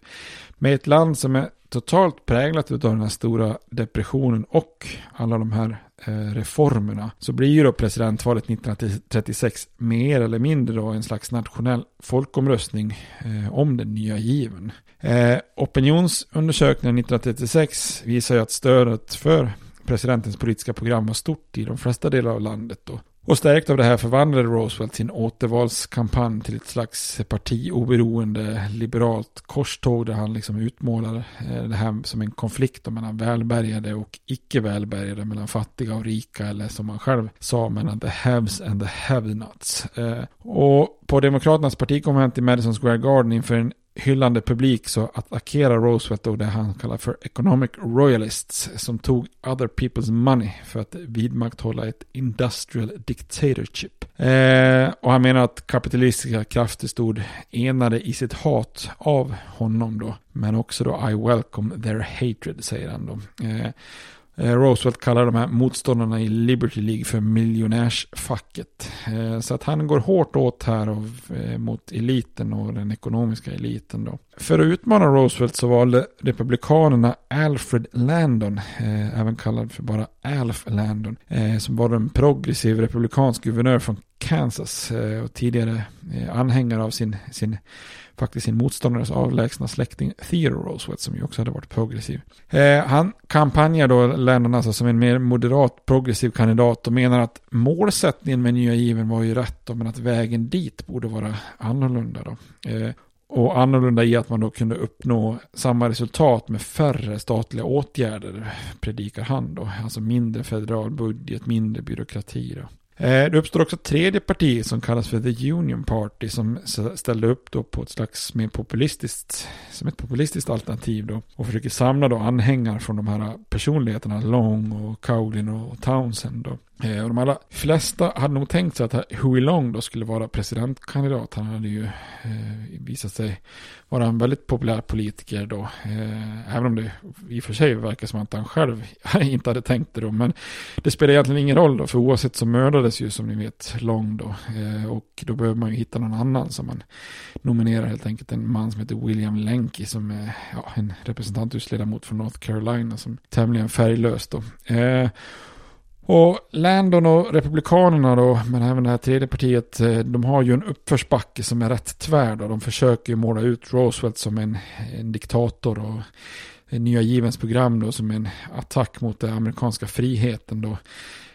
med ett land som är totalt präglat av den här stora depressionen och alla de här eh, reformerna. Så blir ju då presidentvalet 1936 mer eller mindre då en slags nationell folkomröstning eh, om den nya given. Eh, opinionsundersökningen 1936 visar ju att stödet för presidentens politiska program var stort i de flesta delar av landet. Då. Och stärkt av det här förvandlade Roosevelt sin återvalskampanj till ett slags partioberoende liberalt korståg där han liksom utmålar eh, det här som en konflikt mellan välbärgade och icke välbärgade, mellan fattiga och rika eller som han själv sa mellan the haves and the have-nots. Eh, och på Demokraternas partikonvent i Madison Square Garden inför en hyllande publik så attackerar Roosevelt då det han kallar för economic royalists som tog other people's money för att vidmakthålla ett industrial dictatorship. Eh, och han menar att kapitalistiska krafter stod enade i sitt hat av honom då. Men också då I welcome their hatred säger han då. Eh, Eh, Roosevelt kallar de här motståndarna i Liberty League för miljonärsfacket. Eh, så att han går hårt åt här eh, mot eliten och den ekonomiska eliten då. För att utmana Roosevelt så valde republikanerna Alfred Landon, även kallad för bara Alf Landon, som var en progressiv republikansk guvernör från Kansas och tidigare anhängare av sin, sin faktiskt sin motståndares avlägsna släkting Theodore Roosevelt som ju också hade varit progressiv. Eh, han kampanjar då Lennon alltså som en mer moderat progressiv kandidat och menar att målsättningen med nya given var ju rätt då, men att vägen dit borde vara annorlunda då. Eh, och annorlunda i att man då kunde uppnå samma resultat med färre statliga åtgärder, predikar han då. Alltså mindre federal budget, mindre byråkrati då. Eh, det uppstår också ett tredje parti som kallas för The Union Party som ställde upp då på ett slags mer populistiskt, som ett populistiskt alternativ då och försöker samla då anhängare från de här personligheterna Long och Cowlin och Townsend då. Eh, och de allra flesta hade nog tänkt sig att Hui Long då skulle vara presidentkandidat. Han hade ju eh, visat sig vara en väldigt populär politiker då. Eh, även om det i och för sig verkar som att han själv [LAUGHS] inte hade tänkt det då. Men det spelar egentligen ingen roll då. För oavsett så mördades ju som ni vet Long då. Eh, och då behöver man ju hitta någon annan som man nominerar helt enkelt. En man som heter William Lenky som är ja, en representanthusledamot från North Carolina som tämligen färglös då. Eh, och Landon och Republikanerna då, men även det här tredje partiet, eh, de har ju en uppförsbacke som är rätt tvär då. De försöker ju måla ut Roosevelt som en, en diktator och nya givens program då som en attack mot den amerikanska friheten då.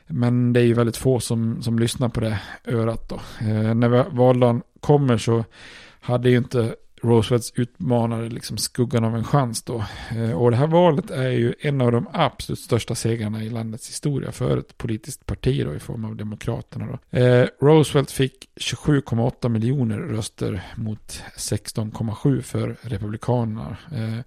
Men det är ju väldigt få som, som lyssnar på det örat då. Eh, när valdagen kommer så hade ju inte Roosevelts utmanare liksom skuggan av en chans då. Eh, och det här valet är ju en av de absolut största segrarna i landets historia för ett politiskt parti då i form av Demokraterna då. Eh, Roosevelt fick 27,8 miljoner röster mot 16,7 för Republikanerna. Eh,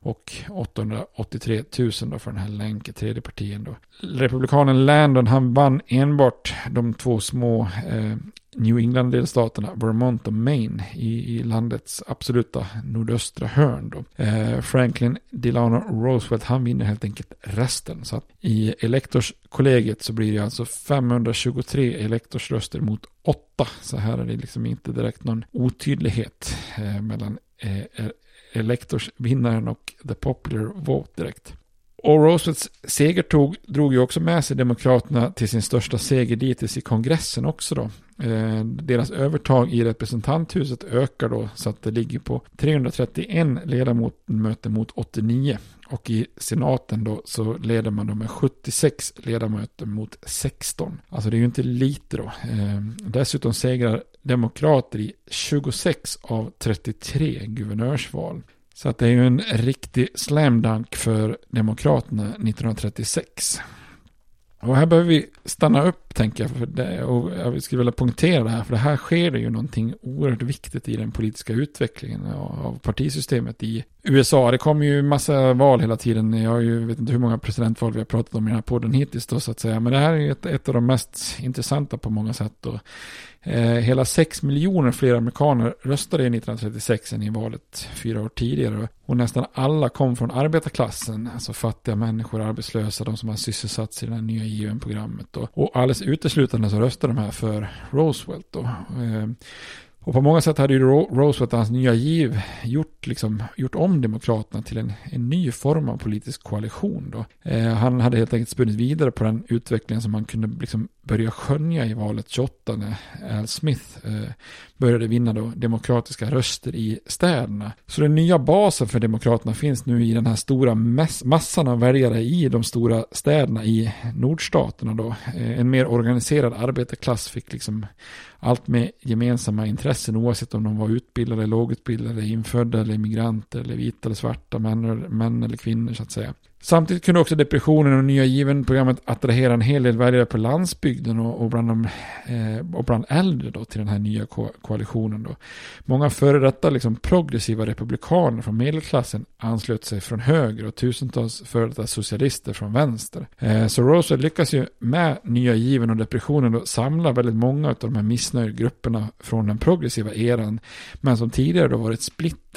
och 883 000 då för den här länken, tredje partien då. Republikanen Landon han vann enbart de två små eh, New England-delstaterna Vermont och Maine i, i, landets absoluta nordöstra hörn. Då. Eh, Franklin Delano Roosevelt han vinner helt enkelt resten. Så att i elektorskollegiet så blir det alltså 523 elektorsröster mot 8. Så här är det liksom inte direkt någon otydlighet eh, mellan eh, elektorsvinnaren och the popular vote direkt. Och Roosevelts seger tog, drog ju också med sig Demokraterna till sin största seger dittills i kongressen också då. Eh, deras övertag i representanthuset ökar då så att det ligger på 331 ledamöter mot 89. Och i senaten då så leder man då med 76 ledamöter mot 16. Alltså det är ju inte lite då. Eh, dessutom segrar demokrater i 26 av 33 guvernörsval. Så att det är ju en riktig slam dunk för Demokraterna 1936. Och här behöver vi stanna upp, tänker jag. För det, och jag skulle vilja poängtera det här, för det här sker det ju någonting oerhört viktigt i den politiska utvecklingen av partisystemet i USA. Det kommer ju massa val hela tiden. Jag har ju, vet inte hur många presidentval vi har pratat om i den här podden hittills då, så att säga. Men det här är ju ett, ett av de mest intressanta på många sätt. Och Eh, hela 6 miljoner fler amerikaner röstade i 1936 än i valet fyra år tidigare. Och nästan alla kom från arbetarklassen, alltså fattiga människor, arbetslösa, de som har sysselsatts i det här nya given-programmet. Och alldeles uteslutande så röstade de här för Roosevelt. Då. Eh, och på många sätt hade ju Roosevelt och hans nya giv gjort, liksom, gjort om Demokraterna till en, en ny form av politisk koalition. Då. Eh, han hade helt enkelt spunnit vidare på den utvecklingen som man kunde liksom börja skönja i valet 28 när Al Smith eh, började vinna då demokratiska röster i städerna. Så den nya basen för Demokraterna finns nu i den här stora massan av väljare i de stora städerna i nordstaterna då. Eh, en mer organiserad arbetarklass fick liksom allt med gemensamma intressen oavsett om de var utbildade, lågutbildade, infödda eller immigranter eller vita eller svarta, män, män eller kvinnor så att säga. Samtidigt kunde också depressionen och nya given-programmet attrahera en hel del väljare på landsbygden och, och, bland, de, eh, och bland äldre då, till den här nya ko koalitionen. Då. Många före detta liksom, progressiva republikaner från medelklassen anslöt sig från höger och tusentals före detta socialister från vänster. Eh, så Roosevelt lyckas ju med nya given och depressionen då, samla väldigt många av de här missnöjda grupperna från den progressiva eran, men som tidigare då varit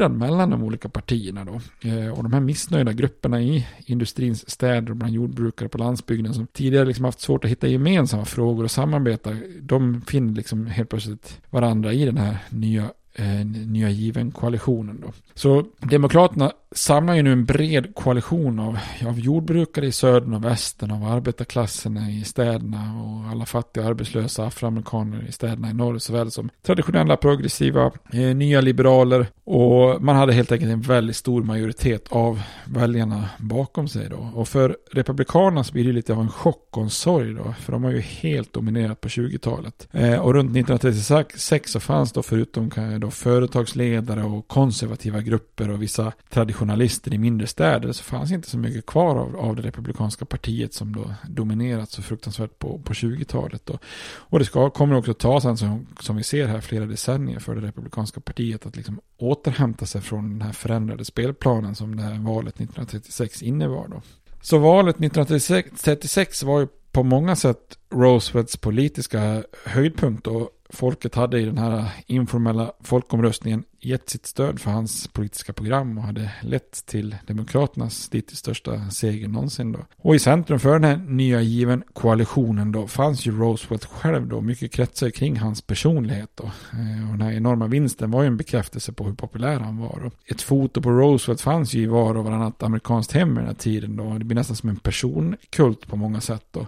splittrad mellan de olika partierna. Då. Eh, och de här missnöjda grupperna i industrins städer och bland jordbrukare på landsbygden som tidigare liksom haft svårt att hitta gemensamma frågor och samarbeta. De finner liksom helt plötsligt varandra i den här nya eh, nya given koalitionen då. Så Demokraterna samlar ju nu en bred koalition av, av jordbrukare i södern och västern, av arbetarklasserna i städerna och alla fattiga arbetslösa afroamerikaner i städerna i norr såväl som traditionella progressiva, eh, nya liberaler och man hade helt enkelt en väldigt stor majoritet av väljarna bakom sig då. Och för republikanerna så blir det lite av en chock och en sorg då, för de har ju helt dominerat på 20-talet. Eh, och runt 1936 så fanns då förutom eh, då företagsledare och konservativa grupper och vissa traditionalister i mindre städer så fanns inte så mycket kvar av, av det republikanska partiet som då dominerat så fruktansvärt på, på 20-talet. Då. Och det ska, kommer också ta sen som, som vi ser här flera decennier för det republikanska partiet att liksom återhämta sig från den här förändrade spelplanen som det här valet 1936 innebar. Då. Så valet 1936 var ju på många sätt Roosevelts politiska höjdpunkt och folket hade i den här informella folkomröstningen gett sitt stöd för hans politiska program och hade lett till Demokraternas dittills största seger någonsin då. Och i centrum för den här nya given koalitionen då fanns ju Roosevelt själv då, mycket kretsar kring hans personlighet då. Eh, och den här enorma vinsten var ju en bekräftelse på hur populär han var. Då. Ett foto på Roosevelt fanns ju i var och varannat amerikanskt hem i den här tiden då. Det blir nästan som en personkult på många sätt då.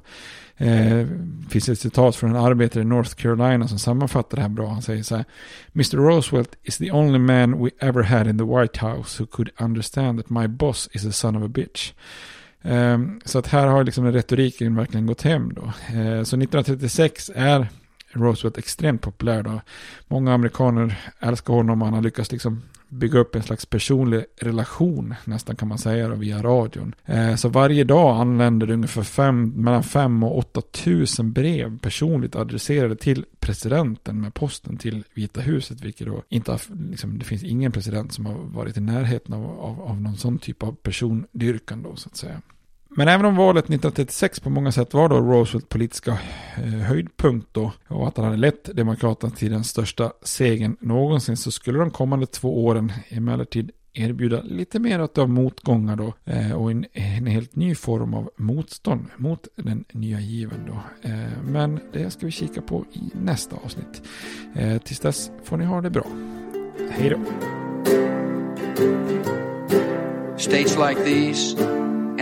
Eh, finns ett citat från en arbetare i North Carolina som sammanfattar det här bra. Han säger så här. Mr. Roosevelt is the only only man we ever had in the White House who could understand that my boss is a son of a bitch. Um, så att här har liksom retoriken verkligen gått hem då. Uh, så 1936 är Roosevelt extremt populär då. Många amerikaner älskar honom och han har lyckats liksom bygga upp en slags personlig relation nästan kan man säga då, via radion. Eh, så varje dag anländer det ungefär fem, mellan 5 och 8 tusen brev personligt adresserade till presidenten med posten till Vita huset, vilket då inte har, liksom, det finns ingen president som har varit i närheten av, av, av någon sån typ av persondyrkan då så att säga. Men även om valet 1936 på många sätt var då Roosevelt politiska eh, höjdpunkt då och att han hade lett Demokraterna till den största segern någonsin så skulle de kommande två åren emellertid erbjuda lite mer av motgångar då eh, och en, en, helt ny form av motstånd mot den nya given då. Eh, men det ska vi kika på i nästa avsnitt. Tills dess får ni ha det bra. Hej då! States like these